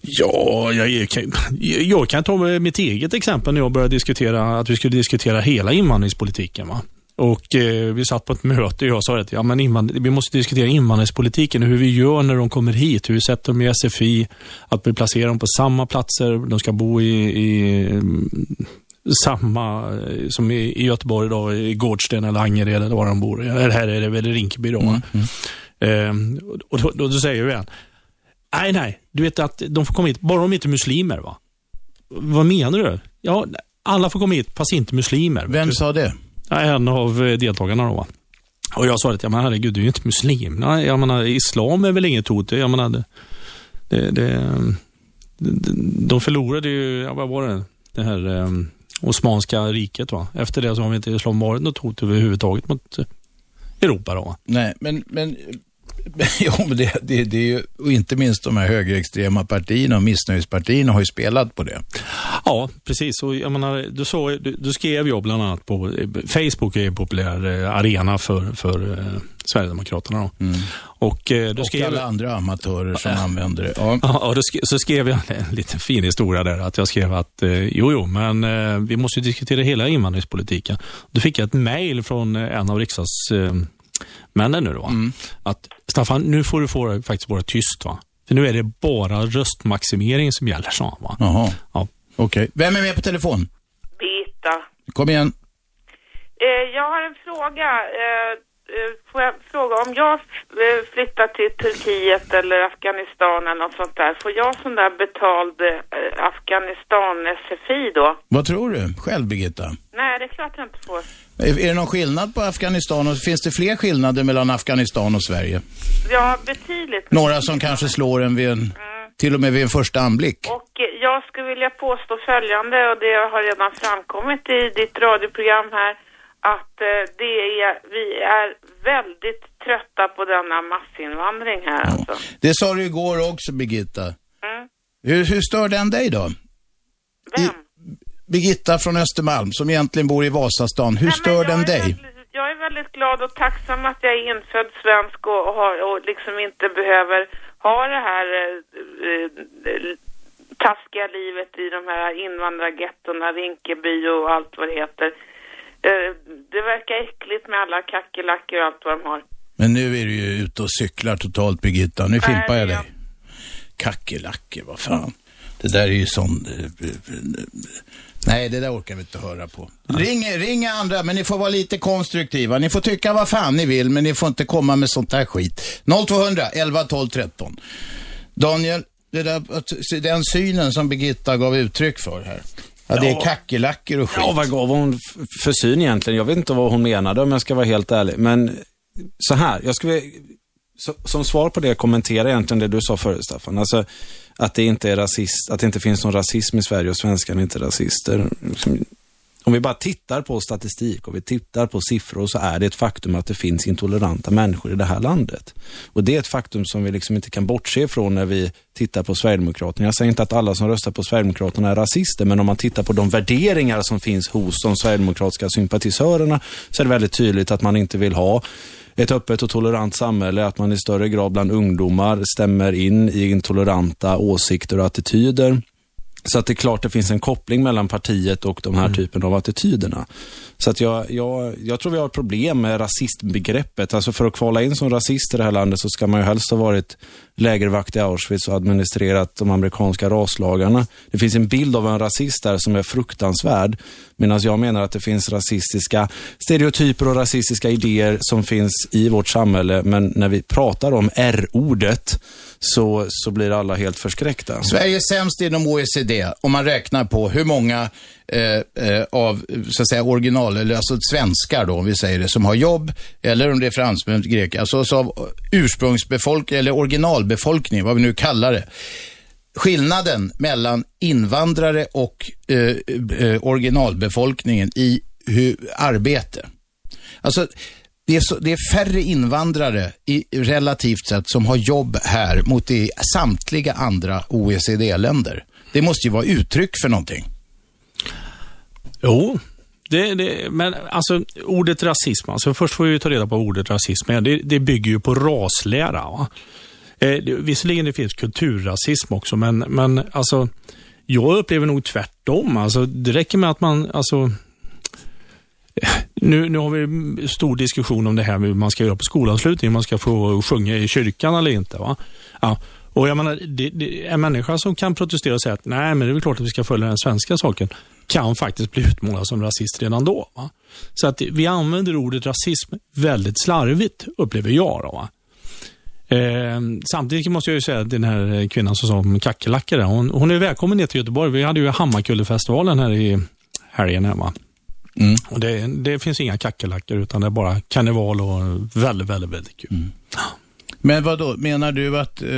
Ja, jag kan, jag kan ta mitt eget exempel när jag började diskutera att vi skulle diskutera hela invandringspolitiken. Va? Och eh, Vi satt på ett möte och jag sa att ja, men vi måste diskutera invandringspolitiken, hur vi gör när de kommer hit, hur vi sätter dem i SFI, att vi placerar dem på samma platser, de ska bo i, i samma eh, som i, Göteborg då, i Gårdsten eller Angered eller var de bor. Eller här är det väl Rinkeby då. Mm, mm. Ehm, och då, då, då säger vi igen, nej, nej, du vet att de får komma hit, bara de inte är muslimer va? Vad menar du? Ja, alla får komma hit, fast inte muslimer. Vem sa det? En av eh, deltagarna då. Va? Och jag sa att, ja men herregud, du är ju inte muslim. Nej, jag menar, islam är väl inget hot. Jag menar, det, det, det, de förlorade ju, ja, vad var det, det här um, Osmanska riket. Va? Efter det så har vi inte islam varit något hot överhuvudtaget mot Europa. Då. Nej, men, men Jo, men det, det, det är ju, och inte minst de här högerextrema partierna och missnöjespartierna har ju spelat på det. Ja, precis. Och jag menar, du, så, du, du skrev ju bland annat på Facebook är en populär eh, arena för, för eh, Sverigedemokraterna. Då. Mm. Och, eh, du och skrev... alla andra amatörer som ja. använder det. Ja, ja och då sk så skrev jag en liten fin historia där. Att jag skrev att eh, jo, jo, men eh, vi måste diskutera hela invandringspolitiken. Då fick jag ett mejl från eh, en av riksdags eh, männen nu då. Mm. Att Staffan, nu får du få faktiskt vara tyst va. För nu är det bara röstmaximering som gäller, sa han. Va? Jaha. Ja. Okej. Okay. Vem är med på telefon? Birgitta. Kom igen. Eh, jag har en fråga. Eh, får jag fråga, om jag eh, flyttar till Turkiet eller Afghanistan eller något sånt där, får jag sån där betald eh, Afghanistan-SFI då? Vad tror du själv, Birgitta? Nej, det är klart jag inte får. Är, är det någon skillnad på Afghanistan och finns det fler skillnader mellan Afghanistan och Sverige? Ja, betydligt. Några som kanske slår en vid en... Mm. Till och med vid en första anblick. Och eh, jag skulle vilja påstå följande, och det har redan framkommit i ditt radioprogram här, att eh, det är, vi är väldigt trötta på denna massinvandring här ja. alltså. Det sa du igår också, Birgitta. Mm. Hur, hur stör den dig då? Vem? I, Birgitta från Östermalm, som egentligen bor i Vasastan. Hur Nej, stör den dig? Väldigt, jag är väldigt glad och tacksam att jag är infödd svensk och, och, har, och liksom inte behöver ha det här eh, eh, taskiga livet i de här invandrargettona, Rinkeby och allt vad det heter. Eh, det verkar äckligt med alla kackerlackor och allt vad de har. Men nu är du ju ute och cyklar totalt Birgitta. Nu fimpar jag dig. Kackerlackor, vad fan. Det där är ju sån... Eh, nej, det där orkar vi inte höra på. Ring, ring andra, men ni får vara lite konstruktiva. Ni får tycka vad fan ni vill, men ni får inte komma med sånt där skit. 0200 11 12 13. Daniel, det där, den synen som Birgitta gav uttryck för här. Ja, det är kackerlackor och skit. Ja, vad gav hon för syn egentligen? Jag vet inte vad hon menade om jag ska vara helt ärlig. Men så här, jag skulle som svar på det kommentera egentligen det du sa förut Staffan. Alltså att det inte är rasist, att det inte finns någon rasism i Sverige och svenskarna är inte rasister. Om vi bara tittar på statistik och vi tittar på siffror så är det ett faktum att det finns intoleranta människor i det här landet. Och det är ett faktum som vi liksom inte kan bortse ifrån när vi tittar på Sverigedemokraterna. Jag säger inte att alla som röstar på Sverigedemokraterna är rasister, men om man tittar på de värderingar som finns hos de Sverigedemokratiska sympatisörerna så är det väldigt tydligt att man inte vill ha ett öppet och tolerant samhälle, att man i större grad bland ungdomar stämmer in i intoleranta åsikter och attityder. Så att det är klart det finns en koppling mellan partiet och de här mm. typen av attityderna. Så att jag, jag, jag tror vi har ett problem med rasistbegreppet. Alltså för att kvala in som rasist i det här landet så ska man ju helst ha varit lägervakt i Auschwitz och administrerat de amerikanska raslagarna. Det finns en bild av en rasist där som är fruktansvärd. Medan jag menar att det finns rasistiska stereotyper och rasistiska idéer som finns i vårt samhälle. Men när vi pratar om R-ordet så, så blir alla helt förskräckta. Sverige är sämst inom OECD om man räknar på hur många eh, eh, av så att säga, original, eller alltså svenskar då, om vi säger det, som har jobb, eller om det är fransmän, greker, alltså av ursprungsbefolkning, eller original lokalbefolkning, vad vi nu kallar det. Skillnaden mellan invandrare och eh, eh, originalbefolkningen i hur, arbete. Alltså, det är, så, det är färre invandrare i, relativt sett som har jobb här mot i samtliga andra OECD-länder. Det måste ju vara uttryck för någonting. Jo, det, det, men alltså ordet rasism, alltså först får vi ta reda på ordet rasism. Det, det bygger ju på raslära. Va? Eh, det, visserligen det finns kulturrasism också, men, men alltså, jag upplever nog tvärtom. Alltså, det räcker med att man, alltså, nu, nu har vi stor diskussion om det här med hur man ska göra på skolavslutning, om man ska få sjunga i kyrkan eller inte. Va? Ja. Och jag menar, det, det, en människa som kan protestera och säga att nej, men det är väl klart att vi ska följa den svenska saken, kan faktiskt bli utmålad som rasist redan då. Va? Så att vi använder ordet rasism väldigt slarvigt, upplever jag. Då, va? Eh, samtidigt måste jag ju säga att den här kvinnan som sa om kackerlackor, hon, hon är välkommen ner till Göteborg. Vi hade ju Hammarkullefestivalen här i helgen. Här, va? Mm. Och det, det, finns inga kackerlackor utan det är bara karneval och väldigt, väldigt, väldigt kul. Mm. Men vad då menar du att eh,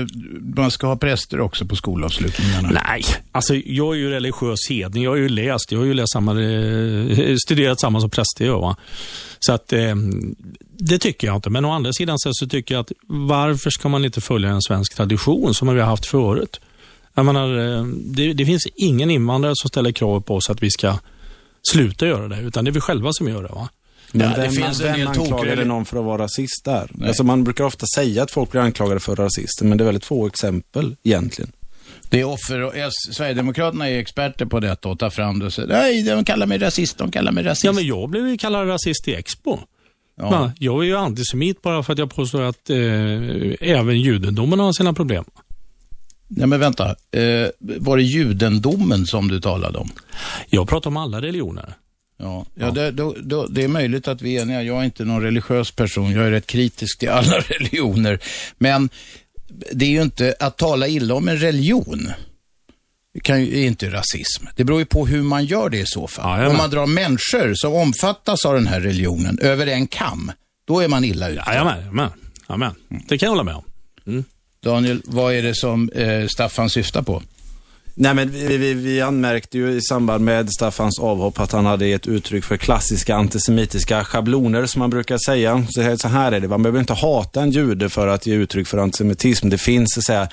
man ska ha präster också på skolavslutningarna? Nej, alltså jag är ju religiös hedning. Jag har ju läst, jag har ju läst samma, eh, studerat samma som präster gör. Va? Så att eh, det tycker jag inte. Men å andra sidan så, så tycker jag att varför ska man inte följa en svensk tradition som vi har haft förut? Jag menar, eh, det, det finns ingen invandrare som ställer krav på oss att vi ska sluta göra det, utan det är vi själva som gör det. va? Men ja, vem, det finns vem anklagade någon för att vara rasist där? Alltså man brukar ofta säga att folk blir anklagade för rasister, men det är väldigt få exempel egentligen. Det är offer och Sverigedemokraterna är experter på detta och tar fram det och säger nej, de kallar mig rasist, de kallar mig rasist. Ja, men jag blev kallad rasist i Expo. Ja. Jag är ju antisemit bara för att jag påstår att eh, även judendomen har sina problem. Ja, men vänta. Eh, var det judendomen som du talade om? Jag pratar om alla religioner. Ja, ja, Det, då, då, det är möjligt att vi är eniga. Jag är inte någon religiös person. Jag är rätt kritisk till alla religioner. Men det är ju inte att tala illa om en religion. Det kan ju, är inte rasism. Det beror ju på hur man gör det i så fall. Ja, om man drar människor som omfattas av den här religionen över en kam, då är man illa ute. Jajamän, jajamän. jajamän. Det kan jag hålla med om. Mm. Daniel, vad är det som eh, Staffan syftar på? Nej, men vi, vi, vi anmärkte ju i samband med Staffans avhopp att han hade gett uttryck för klassiska antisemitiska schabloner som man brukar säga. Så här är det, man behöver inte hata en jude för att ge uttryck för antisemitism. Det finns så att säga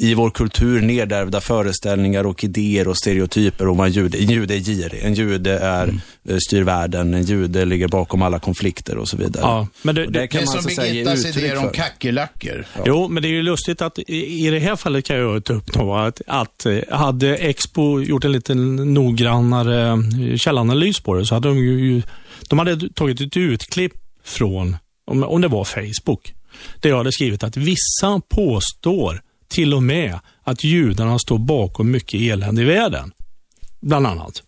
i vår kultur nedärvda föreställningar och idéer och stereotyper om en jude. En jude är girig, en jude är, mm. Eh, styr världen, en jude ligger bakom alla konflikter och så vidare. Ja, men det, det, det kan det man som Birgittas idéer om kackerlackor. Ja. Jo, men det är ju lustigt att i, i det här fallet kan jag ta upp då att, att eh, hade Expo gjort en lite noggrannare eh, källanalys på det så hade de ju de hade tagit ett utklipp från, om, om det var Facebook, där jag hade skrivit att vissa påstår till och med att judarna står bakom mycket elände i världen. Bland annat.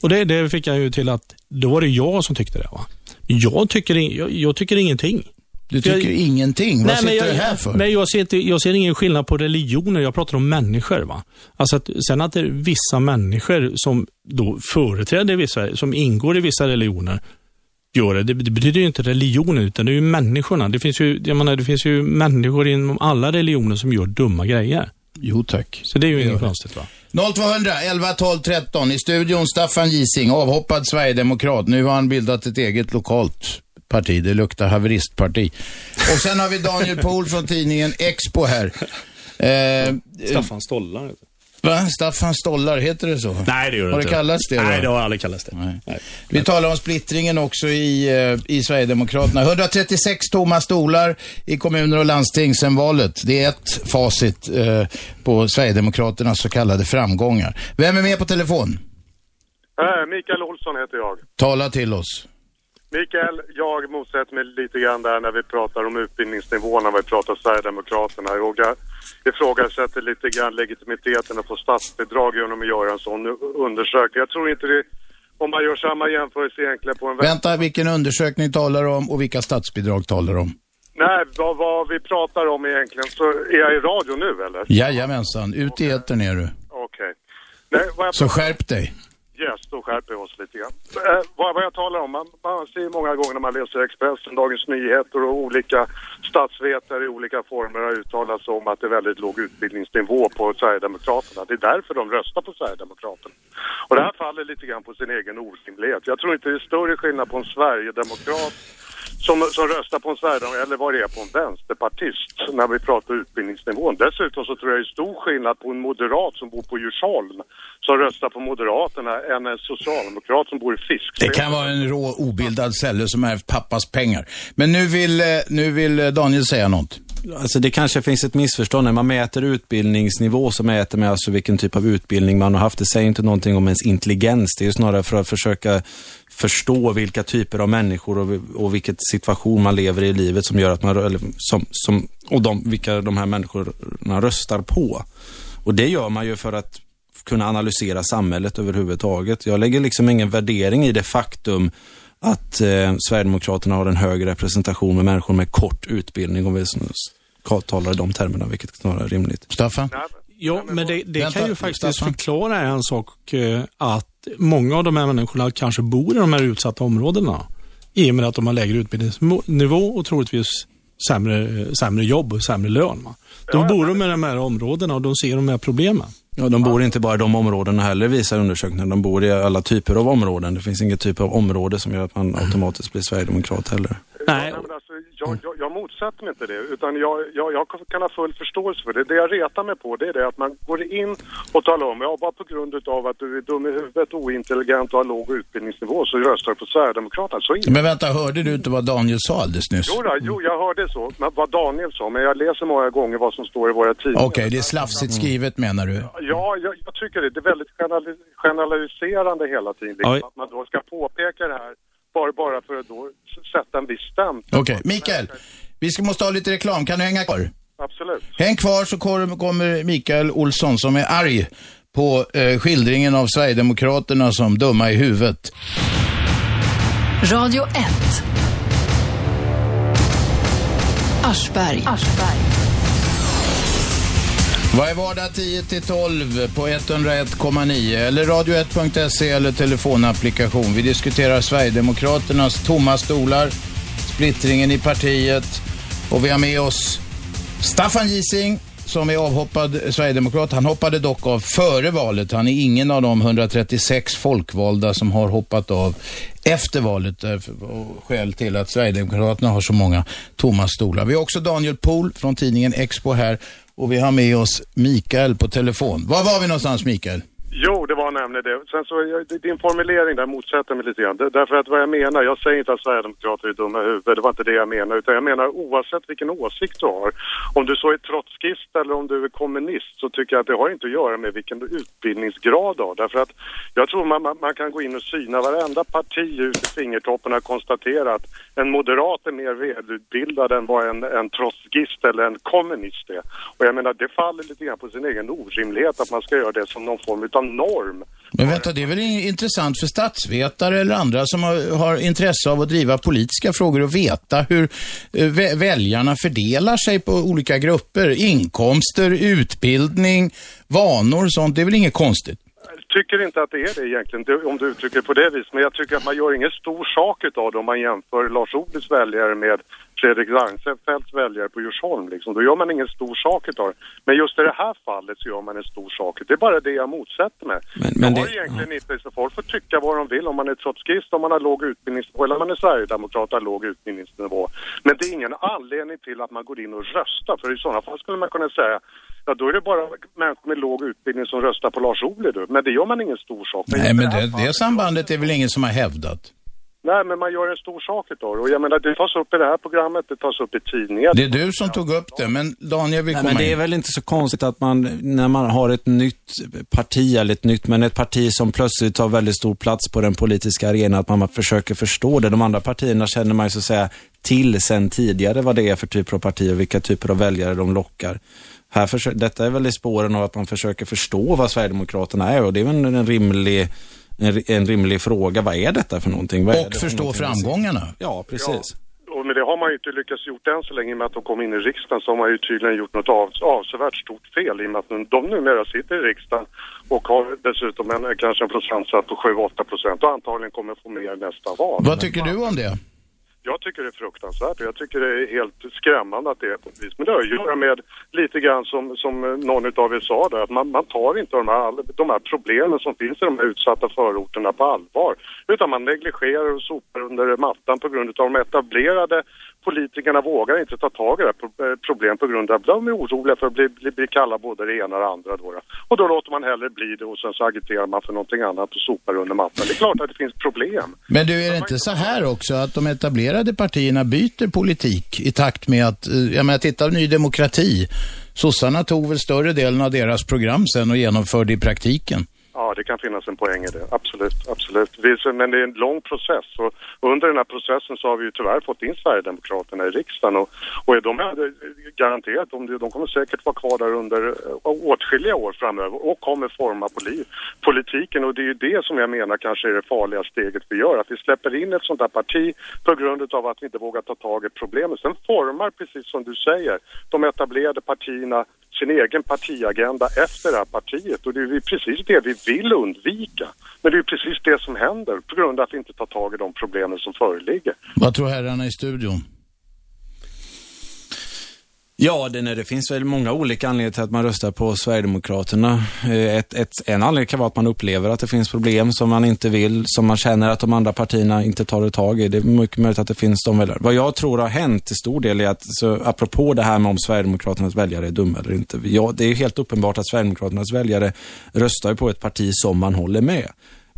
Och det, det fick jag ju till att då var det jag som tyckte det. Va? Jag, tycker, jag, jag tycker ingenting. Du tycker jag, ingenting? Vad nej, sitter jag, du här för? Nej, jag ser, inte, jag ser ingen skillnad på religioner. Jag pratar om människor. Va? Alltså att, sen att det är vissa människor som då företräder vissa, som ingår i vissa religioner, gör det. Det, det betyder ju inte religionen, utan det är ju människorna. Det finns ju, jag menar, det finns ju människor inom alla religioner som gör dumma grejer. Jo tack. Så det är ju inget konstigt va? 0200 11 12 13. I studion Staffan Gising, avhoppad Sverigedemokrat. Nu har han bildat ett eget lokalt parti. Det luktar haveristparti. Och sen har vi Daniel Pohl från tidningen Expo här. Eh, Staffan Stollar. Va? Staffan Stollar, heter det så? Nej, det gör det Har det kallats det? Då? Nej, det har aldrig kallats det. Nej. Nej. Vi talar om splittringen också i, eh, i Sverigedemokraterna. 136 tomma stolar i kommuner och landsting sedan valet. Det är ett facit eh, på Sverigedemokraternas så kallade framgångar. Vem är med på telefon? Äh, Mikael Olsson heter jag. Tala till oss. Mikael, jag motsätter mig lite grann där när vi pratar om utbildningsnivån, när vi pratar Sverigedemokraterna. Jag ifrågasätter lite grann legitimiteten att få statsbidrag genom att göra en sån undersökning. Jag tror inte det, om man gör samma jämförelse egentligen på en... Vänta, vilken undersökning talar du om och vilka statsbidrag talar du om? Nej, vad, vad, vi pratar om egentligen, så är jag i radio nu eller? Jajamensan, ut i etern är du. Okej. Okay. Så skärp dig. Yes, då skärper vi oss lite grann. Eh, vad, vad jag talar om, man, man ser många gånger när man läser Expressen, Dagens Nyheter och olika statsvetare i olika former har uttalat sig om att det är väldigt låg utbildningsnivå på Sverigedemokraterna. Det är därför de röstar på Sverigedemokraterna. Och det här faller lite grann på sin egen orimlighet. Jag tror inte det är större skillnad på en Sverigedemokrat som, som röstar på en Sverigedemokrat eller vad det är på en vänsterpartist när vi pratar utbildningsnivån. Dessutom så tror jag det är stor skillnad på en moderat som bor på Djursholm som röstar på Moderaterna än en socialdemokrat som bor i Fisk. Det kan vara en rå obildad celle som ärvt pappas pengar. Men nu vill, eh, nu vill eh, Daniel säga något. Alltså det kanske finns ett missförstånd. När man mäter utbildningsnivå så mäter man alltså vilken typ av utbildning man har haft. Det säger inte någonting om ens intelligens. Det är snarare för att försöka förstå vilka typer av människor och, och vilket situation man lever i livet som gör att man, eller som, som, och de, vilka de här människorna röstar på. Och det gör man ju för att kunna analysera samhället överhuvudtaget. Jag lägger liksom ingen värdering i det faktum att eh, Sverigedemokraterna har en hög representation med människor med kort utbildning, om vi talar i de termerna, vilket snarare är rimligt. Staffan? Ja, men det, det kan ju faktiskt förklara en sak, eh, att många av de här människorna kanske bor i de här utsatta områdena. I och med att de har lägre utbildningsnivå och troligtvis sämre, sämre jobb och sämre lön. Då bor de i de här områdena och de ser de här problemen. Ja, de bor inte bara i de områdena heller visar undersökningen. De bor i alla typer av områden. Det finns inget typ av område som gör att man automatiskt blir sverigedemokrat heller. Nej. men alltså, jag, jag, jag motsätter mig inte det, utan jag, jag, jag, kan ha full förståelse för det. Det jag retar mig på det är det att man går in och talar om, ja bara på grund av att du är dum i huvudet, ointelligent och har låg utbildningsnivå så röstar du på Sverigedemokraterna. Så inte. Men vänta, hörde du inte vad Daniel sa alldeles nyss? Jo, då, jo jag hörde så, men vad Daniel sa, men jag läser många gånger vad som står i våra tidningar. Okej, okay, det är slafsigt skrivet menar du? Ja, jag, jag tycker det. Det är väldigt generaliserande hela tiden. Liksom, att man då ska påpeka det här bara, bara för att då sätta en viss stämpel. Okej, okay. Mikael, vi ska, måste ha lite reklam. Kan du hänga kvar? Absolut. Häng kvar så kommer Mikael Olsson som är arg på eh, skildringen av Sverigedemokraterna som dumma i huvudet. Radio 1. Aschberg. Aschberg. Varje vardag 10 till 12 på 101,9 eller radio1.se eller telefonapplikation. Vi diskuterar Sverigedemokraternas tomma stolar, splittringen i partiet och vi har med oss Staffan Gising som är avhoppad sverigedemokrat. Han hoppade dock av före valet. Han är ingen av de 136 folkvalda som har hoppat av efter valet. Eh, och skäl till att Sverigedemokraterna har så många tomma stolar. Vi har också Daniel Pohl från tidningen Expo här och vi har med oss Mikael på telefon. Var var vi någonstans Mikael? Jo, det var nämligen det. Sen så, din formulering där motsätter mig lite grann. Därför att vad jag menar, jag säger inte att Sverigedemokrater är dumma i huvudet, det var inte det jag menar. Utan jag menar oavsett vilken åsikt du har, om du så är trotskist eller om du är kommunist, så tycker jag att det har inte att göra med vilken utbildningsgrad du har. Därför att jag tror man, man, man kan gå in och syna varenda parti ut i fingertoppen och konstatera att en moderat är mer välutbildad än vad en, en trotskist eller en kommunist är. Och jag menar, det faller lite grann på sin egen orimlighet att man ska göra det som någon form av norm. Men vänta, det är väl intressant för statsvetare eller andra som har, har intresse av att driva politiska frågor och veta hur eh, väljarna fördelar sig på olika grupper. Inkomster, utbildning, vanor och sånt. Det är väl inget konstigt? tycker inte att det är det egentligen, om du uttrycker det på det viset. Men jag tycker att man gör ingen stor sak av det om man jämför Lars Ohlys väljare med Fredrik Reinfeldts väljare på Djursholm. Liksom. Då gör man ingen stor sak av det. Men just i det här fallet så gör man en stor sak. Det är bara det jag motsätter mig. Men, men jag har det... egentligen inte, så folk får tycka vad de vill om man är trotskist, om man har låg utbildningsnivå eller om man är sverigedemokrat och har låg utbildningsnivå. Men det är ingen anledning till att man går in och röstar. För i sådana fall skulle man kunna säga Ja, då är det bara människor med låg utbildning som röstar på Lars Ohly Men det gör man ingen stor sak Nej, men det, det sambandet är väl ingen som har hävdat? Nej, men man gör en stor sak utav det. Och jag menar, det tas upp i det här programmet, det tas upp i tidningar. Det är du som tog upp det, men Daniel vill Nej, komma men Det är in. väl inte så konstigt att man, när man har ett nytt parti, eller ett nytt, men ett parti som plötsligt tar väldigt stor plats på den politiska arenan, att man försöker förstå det. De andra partierna känner man ju så att säga till sen tidigare vad det är för typer av partier, vilka typer av väljare de lockar. Här försöker, detta är väl i spåren av att man försöker förstå vad Sverigedemokraterna är och det är väl en rimlig en, en rimlig fråga. Vad är detta för någonting? och förstå framgångarna. Ja, precis. Ja. Och men det har man ju inte lyckats gjort än så länge i och med att de kom in i riksdagen så har man ju tydligen gjort något av, avsevärt stort fel i och med att de numera sitter i riksdagen och har dessutom en, kanske en procentsats på 7-8 procent och antagligen kommer få mer nästa val. Vad tycker du om det? Jag tycker det är fruktansvärt och jag tycker det är helt skrämmande att det är på ett vis. Men det har att göra med lite grann som, som någon av er sa där, att man, man tar inte de här, de här problemen som finns i de här utsatta förorterna på allvar. Utan man negligerar och sopar under mattan på grund av de etablerade politikerna vågar inte ta tag i det här problemet på grund av att de är oroliga för att bli, bli, bli kalla både det ena och det andra. Då. Och då låter man hellre bli det och sen så agiterar man för någonting annat och sopar under mattan. Det är klart att det finns problem. Men du, är det inte så här också att de etablerade partierna byter politik i takt med att, eh, jag menar, titta Ny Demokrati. Sossarna tog väl större delen av deras program sen och genomförde i praktiken. Ja, det kan finnas en poäng i det. Absolut, absolut. Men det är en lång process och under den här processen så har vi ju tyvärr fått in Sverigedemokraterna i riksdagen och, och de är garanterat, de, de kommer säkert vara kvar där under eh, åtskilliga år framöver och kommer forma politiken och det är ju det som jag menar kanske är det farliga steget vi gör, att vi släpper in ett sånt där parti på grund av att vi inte vågar ta tag i problemet. Sen formar, precis som du säger, de etablerade partierna sin egen partiagenda efter det här partiet och det är precis det vi vill undvika. Men det är precis det som händer på grund av att vi inte tar tag i de problemen som föreligger. Vad tror herrarna i studion? Ja, det, det finns väl många olika anledningar till att man röstar på Sverigedemokraterna. Eh, ett, ett, en anledning kan vara att man upplever att det finns problem som man inte vill, som man känner att de andra partierna inte tar tag i. Det är mycket möjligt att det finns de väljare. Vad jag tror har hänt till stor del är att, så, apropå det här med om Sverigedemokraternas väljare är dumma eller inte. Ja, det är helt uppenbart att Sverigedemokraternas väljare röstar på ett parti som man håller med.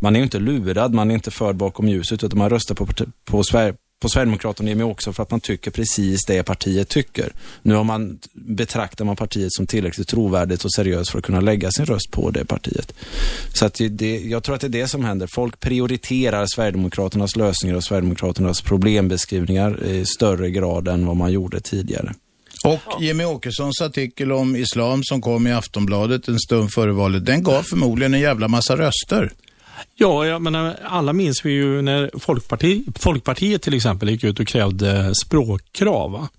Man är ju inte lurad, man är inte förd bakom ljuset, utan man röstar på, på, Sverige, på Sverigedemokraterna är med också för att man tycker precis det partiet tycker. Nu har man, betraktar man partiet som tillräckligt trovärdigt och seriöst för att kunna lägga sin röst på det partiet. Så att det, jag tror att det är det som händer. Folk prioriterar Sverigedemokraternas lösningar och Sverigedemokraternas problembeskrivningar i större grad än vad man gjorde tidigare. Och Jimmy Åkessons artikel om islam som kom i Aftonbladet en stund före valet, den gav förmodligen en jävla massa röster. Ja, jag menar, alla minns vi ju när Folkparti, Folkpartiet till exempel gick ut och krävde språkkrav. Va?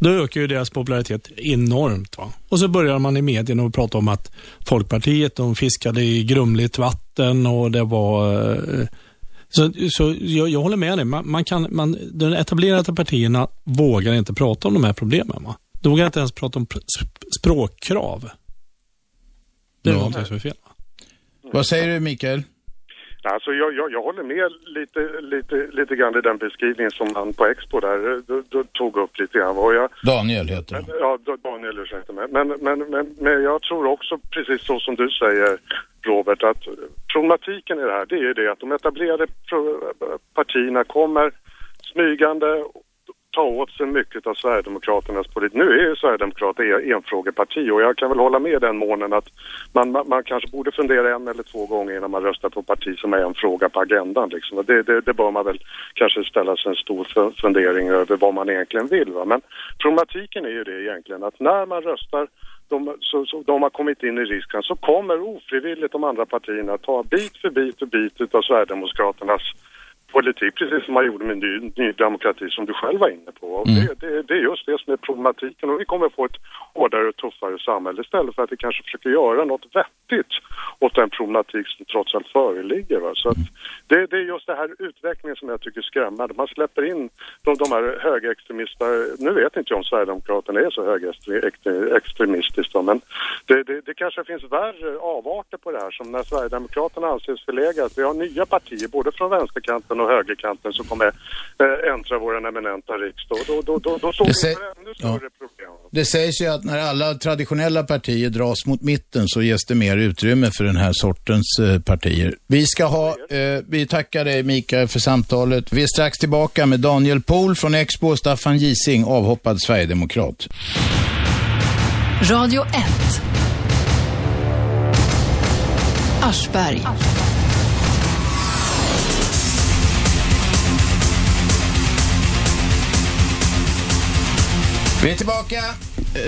Då ökar ju deras popularitet enormt. Va? Och så börjar man i medierna och prata om att Folkpartiet de fiskade i grumligt vatten och det var... Eh, så, så jag, jag håller med dig. Man, man kan, man, de etablerade partierna vågar inte prata om de här problemen. Va? Då vågar inte ens prata om språkkrav. Det är ja. någonting som är fel. Vad säger du Mikael? Alltså jag, jag, jag håller med lite, lite, lite grann i den beskrivningen som han på Expo där eh, då, då tog upp lite grann. Och jag, Daniel heter han. Ja, Daniel ursäkta mig. Men, men, men, men jag tror också precis så som du säger Robert att problematiken i det här det är det att de etablerade partierna kommer smygande ta åt sig mycket av Sverigedemokraternas politik. Nu är ju Sverigedemokraterna enfrågeparti och jag kan väl hålla med den månen att man, man, man, kanske borde fundera en eller två gånger innan man röstar på parti som är en fråga på agendan. Liksom. Det, det, det bör man väl kanske ställa sig en stor fundering över vad man egentligen vill. Va? Men problematiken är ju det egentligen att när man röstar de, så, så, de har kommit in i risken så kommer ofrivilligt de andra partierna ta bit för bit för bit utav Sverigedemokraternas politik, precis som man gjorde med ny, ny demokrati som du själv var inne på. Och mm. det, det, det, är just det som är problematiken och vi kommer få ett hårdare och tuffare samhälle istället för att vi kanske försöker göra något vettigt åt den problematik som trots allt föreligger. Va? Så att det, det är just det här utvecklingen som jag tycker är skrämmande. Man släpper in de, de här högerextremisterna, nu vet inte jag om Sverigedemokraterna är så högerextremistiskt men det, det, det kanske finns värre avarter på det här som när Sverigedemokraterna anses förlegat. Vi har nya partier både från vänsterkanten mitten och högerkanten som kommer äh, äntra vår eminenta riksdag. Då, då, då, då står vi inför ännu större ja. problem. Det sägs ju att när alla traditionella partier dras mot mitten så ges det mer utrymme för den här sortens eh, partier. Vi ska ha, eh, vi tackar dig Mikael för samtalet. Vi är strax tillbaka med Daniel Pohl från Expo och Staffan Gising, avhoppad Sverigedemokrat. Radio 1 Aschberg. Vi är tillbaka.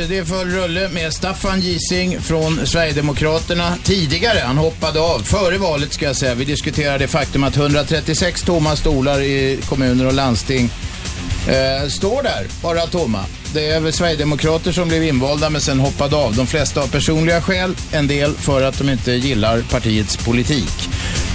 Det är full rulle med Staffan Gising från Sverigedemokraterna. Tidigare, han hoppade av, före valet ska jag säga. Vi diskuterade det faktum att 136 tomma stolar i kommuner och landsting eh, står där, bara tomma. Det är väl Sverigedemokrater som blev invalda men sen hoppade av. De flesta av personliga skäl, en del för att de inte gillar partiets politik.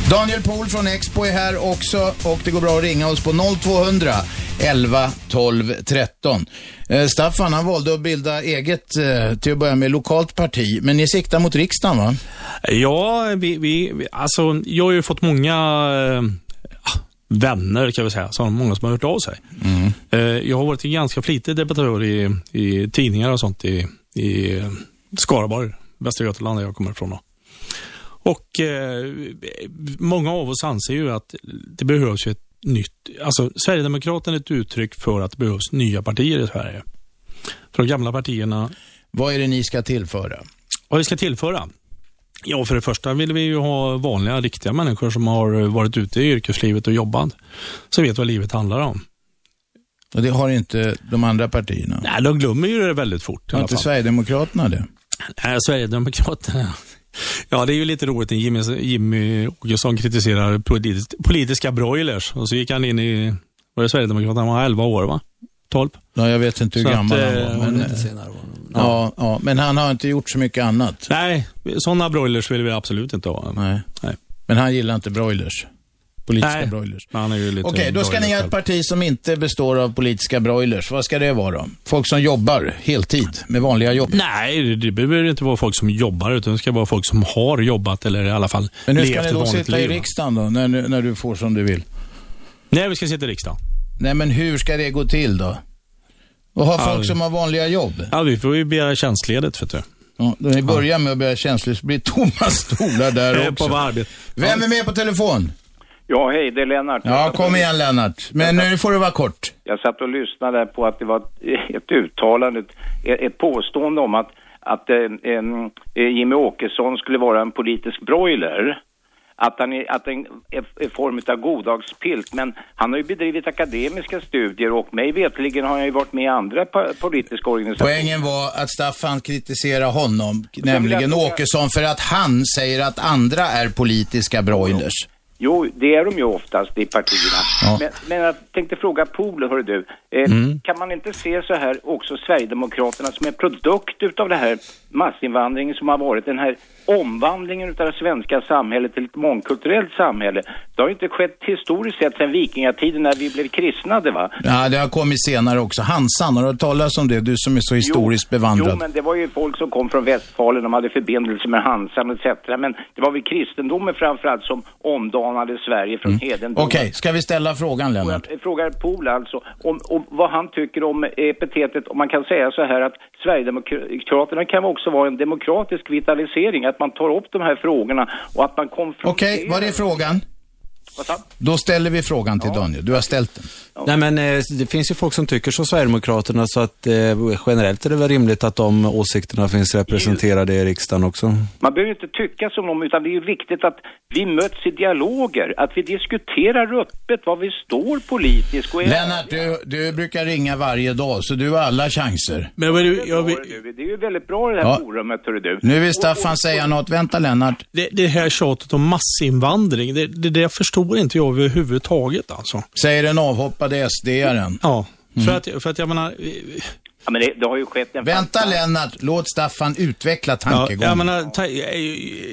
Daniel Pohl från Expo är här också och det går bra att ringa oss på 0200 11 12 13. Eh, Staffan han valde att bilda eget, eh, till att börja med, lokalt parti. Men ni siktar mot riksdagen va? Ja, vi, vi, alltså jag har ju fått många eh, vänner kan vi säga, så många som har hört av sig. Mm. Eh, jag har varit en ganska flitig debattör i, i tidningar och sånt i, i Skaraborg, Västra Götaland där jag kommer ifrån. Då. Och eh, många av oss anser ju att det behövs ett nytt, alltså Sverigedemokraterna är ett uttryck för att det behövs nya partier i Sverige. För de gamla partierna. Vad är det ni ska tillföra? Vad vi ska tillföra? Ja, för det första vill vi ju ha vanliga, riktiga människor som har varit ute i yrkeslivet och jobbat. Som vet vad livet handlar om. Och det har inte de andra partierna? Nej, de glömmer ju det väldigt fort. Har inte Sverigedemokraterna det? Nej, Sverigedemokraterna Ja, det är ju lite roligt när Jimmy, Jimmy Åkesson kritiserar politis, politiska broilers och så gick han in i, var det Sverigedemokraterna, han var 11 år va? 12? Ja, jag vet inte hur så gammal att, han var. Eh, men, lite senare var ja. ja, men han har inte gjort så mycket annat. Nej, sådana broilers vill vi absolut inte ha. Nej. Nej. Men han gillar inte broilers? Politiska Nej, broilers. Okej, okay, då ska ni ha ett parti som inte består av politiska broilers. Vad ska det vara då? Folk som jobbar heltid med vanliga jobb? Nej, det behöver inte vara folk som jobbar, utan det ska vara folk som har jobbat eller i alla fall Men hur ska ni då sitta liv, i riksdagen då, när, när du får som du vill? Nej, vi ska sitta i riksdagen. Nej, men hur ska det gå till då? Och ha folk som har vanliga jobb? Ja, vi får ju begära tjänstledigt, för du. Ja, då ni börjar med att begära tjänstledigt så blir det tomma stolar där också. På arbete. Vem är med på telefon? Ja, hej, det är Lennart. Ja, kom igen Lennart. Men nu får det vara kort. Jag satt och lyssnade på att det var ett, uttalande, ett, ett påstående om att, att eh, eh, Jimmy Åkesson skulle vara en politisk broiler. Att han är, att en, en form av godagspilt, men han har ju bedrivit akademiska studier och mig veterligen har han ju varit med i andra politiska organisationer. Poängen var att Staffan kritiserar honom, nämligen Åkesson, för att han säger att andra är politiska broilers. Jo, det är de ju oftast i partierna. Ja. Men, men, jag tänkte fråga Pool, hör du. Eh, mm. Kan man inte se så här också Sverigedemokraterna som en produkt utav det här massinvandringen som har varit, den här omvandlingen av det svenska samhället till ett mångkulturellt samhälle, det har ju inte skett historiskt sett sedan vikingatiden när vi blev kristnade va? Ja, det har kommit senare också. Hansan, har du hört talas om det? Du som är så historiskt bevandrad. Jo, men det var ju folk som kom från Västfalen, de hade förbindelse med Hansan etc. Men det var väl kristendomen framförallt som omdanade Sverige från mm. hedendom. Okej, okay. ska vi ställa frågan Lennart? Jag frågar Pohl alltså, om, om, vad han tycker om epitetet, om man kan säga så här att Sverigedemokraterna kan också vara en demokratisk vitalisering, att man tar upp de här frågorna och att man konfronterar... Okej, okay, vad är frågan? Då ställer vi frågan till ja. Daniel. Du har ställt den. Ja. Nej, men eh, det finns ju folk som tycker som Sverigedemokraterna, så att eh, generellt är det väl rimligt att de åsikterna finns representerade i riksdagen också. Man behöver inte tycka som dem, utan det är ju viktigt att vi möts i dialoger, att vi diskuterar öppet vad vi står politiskt. Och Lennart, du, du brukar ringa varje dag, så du har alla chanser. Men vad du, jag vill... Det är ju väldigt bra det här ja. forumet, hörru du. Nu vill Staffan och, och, säga något. Vänta, Lennart. Det, det här tjatet om massinvandring, det, det, det förstår inte jag överhuvudtaget alltså. Säger den avhoppade SD-aren. Ja, mm. för, att, för att jag menar... Ja, men det, det, har ju skett en... Vänta fasta... Lennart, låt Staffan utveckla tankegången. Ja, jag, menar, ta,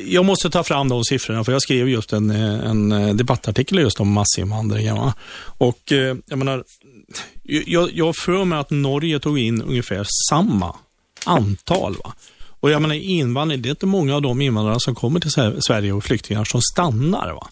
jag måste ta fram de siffrorna, för jag skrev just en, en debattartikel just om massinvandring. Va? Och eh, jag menar, jag, jag för mig att Norge tog in ungefär samma antal. Va? Och jag menar invandring, det är inte många av de invandrare som kommer till Sverige och flyktingar som stannar. Va?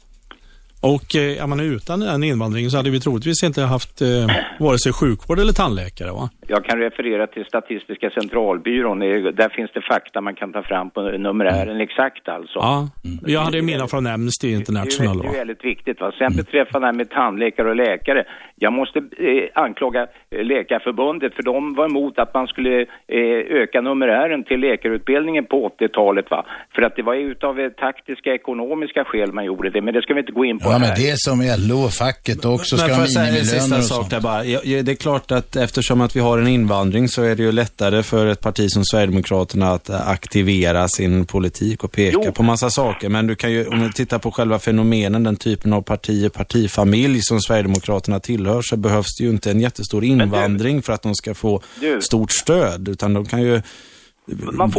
Och eh, jag utan den invandringen så hade vi troligtvis inte haft eh, vare sig sjukvård eller tandläkare. Va? Jag kan referera till Statistiska centralbyrån. Där finns det fakta man kan ta fram på numerären mm. exakt alltså. Ja, jag hade mina från Amnesty International. Det, är väldigt viktigt. Va? Sen mm. beträffande det här med tandläkare och läkare. Jag måste eh, anklaga eh, Läkarförbundet för de var emot att man skulle eh, öka numerären till läkarutbildningen på 80-talet. Va? För att det var utav eh, taktiska ekonomiska skäl man gjorde det. Men det ska vi inte gå in på Ja, här. men det är som LO och facket också ska ha minimilöner och sånt. Där bara. Det är klart att eftersom att vi har en invandring så är det ju lättare för ett parti som Sverigedemokraterna att aktivera sin politik och peka jo. på massa saker. Men du kan ju, om du tittar på själva fenomenen, den typen av parti, partifamilj som Sverigedemokraterna tillhör, så behövs det ju inte en jättestor invandring du, för att de ska få du, stort stöd, utan de kan ju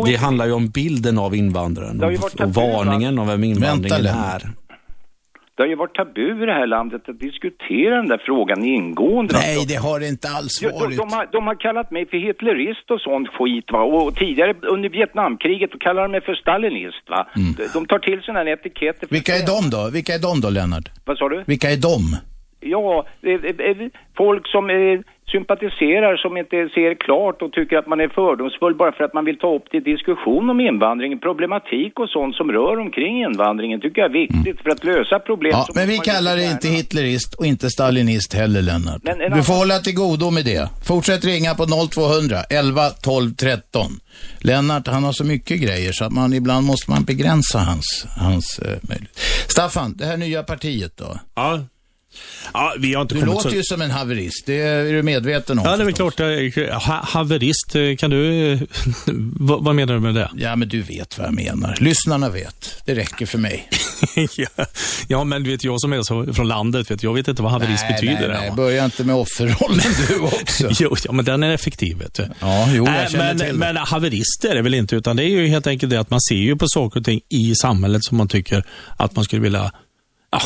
det handlar ju om bilden av invandraren och, och varningen av vem invandringen är. Det har ju varit tabu i det här landet att diskutera den där frågan ingående. Nej, det har det inte alls varit. De, de, har, de har kallat mig för hitlerist och sånt skit va. Och tidigare under Vietnamkriget då kallade de mig för stalinist va. Mm. De, de tar till sådana här etiketter. Vilka är de då? Vilka är de då, Lennart? Vad sa du? Vilka är de? Ja, folk som är sympatiserar som inte ser klart och tycker att man är fördomsfull bara för att man vill ta upp till diskussion om invandring, problematik och sånt som rör omkring invandringen tycker jag är viktigt mm. för att lösa problem. Ja, men vi kallar det inte hitlerist och inte stalinist heller Lennart. Men du får hålla till godo med det. Fortsätt ringa på 0200 11 12 13. Lennart han har så mycket grejer så att man ibland måste man begränsa hans, hans eh, möjlighet. Staffan, det här nya partiet då? Ja. Ja, vi har inte du låter så... ju som en haverist, det är du medveten om. Ja, det är väl klart. Ha haverist, kan du... vad menar du med det? Ja, men du vet vad jag menar. Lyssnarna vet. Det räcker för mig. ja, ja, men vet jag som är så från landet, vet, jag vet inte vad haverist nej, betyder. Nej, nej, börja inte med offerrollen du också. jo, ja, men den är effektiv, vet du. Ja, jo, jag äh, men, till Men haverist är det väl inte, utan det är ju helt enkelt det att man ser ju på saker och ting i samhället som man tycker att man skulle vilja ja,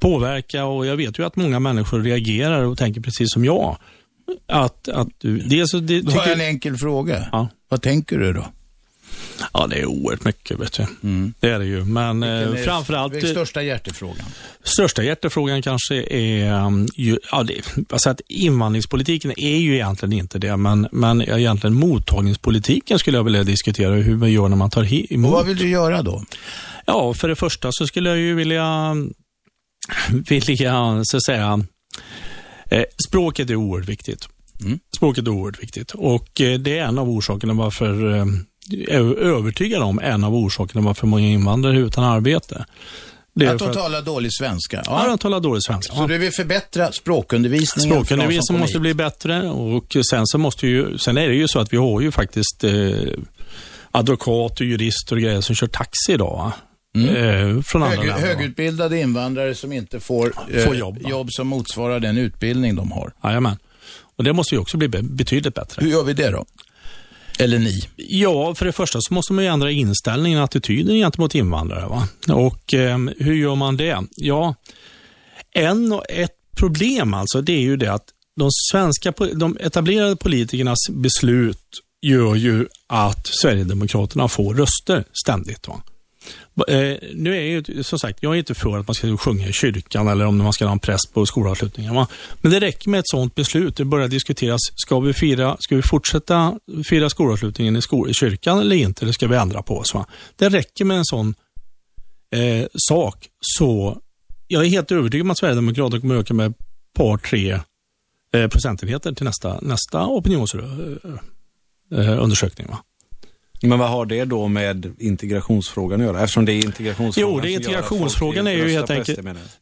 påverka och jag vet ju att många människor reagerar och tänker precis som jag. Att, att du, det så, det, Då har jag en enkel fråga. Ja. Vad tänker du då? Ja, det är oerhört mycket, vet du. Mm. Det är det ju. Men eh, framförallt... Vilken är största hjärtefrågan? Största hjärtefrågan kanske är... Um, ju, ja, det, alltså att invandringspolitiken är ju egentligen inte det, men, men egentligen mottagningspolitiken skulle jag vilja diskutera, hur man gör när man tar emot. Och vad vill du göra då? Ja, för det första så skulle jag ju vilja vilja, så att säga, eh, språket är oerhört viktigt. Mm. Språket är oerhört viktigt och eh, det är en av orsakerna varför, eh, är övertygad om, en av orsakerna varför många invandrare är utan arbete. Det att de talar dålig svenska? Ja, ja de talar dålig svenska. Så du vill förbättra språkundervisningen? Språkundervisningen måste bli bättre och sen så måste ju, sen är det ju så att vi har ju faktiskt eh, advokat och jurister och grejer som kör taxi idag. Mm. Eh, från andra Hög, länder. Högutbildade invandrare som inte får, eh, får jobb, jobb, som motsvarar den utbildning de har. Jajamän. Och det måste ju också bli betydligt bättre. Hur gör vi det då? Eller ni? Ja, för det första så måste man ju ändra inställningen, attityden gentemot invandrare. Va? Och eh, hur gör man det? Ja, en, ett problem alltså, det är ju det att de svenska, de etablerade politikernas beslut gör ju att Sverigedemokraterna får röster ständigt. Va? Eh, nu är ju, som sagt, jag är inte för att man ska sjunga i kyrkan eller om man ska ha en präst på skolavslutningen. Va? Men det räcker med ett sådant beslut. Det börjar diskuteras, ska vi, fira, ska vi fortsätta fira skolavslutningen i, skol, i kyrkan eller inte? Eller ska vi ändra på oss? Va? Det räcker med en sån eh, sak. Så jag är helt övertygad om att Sverigedemokraterna kommer öka med ett par, tre eh, procentenheter till nästa, nästa opinionsundersökning. Eh, eh men vad har det då med integrationsfrågan att göra? Eftersom det är integrationsfrågan Jo, det är integrationsfrågan är ju helt enkelt...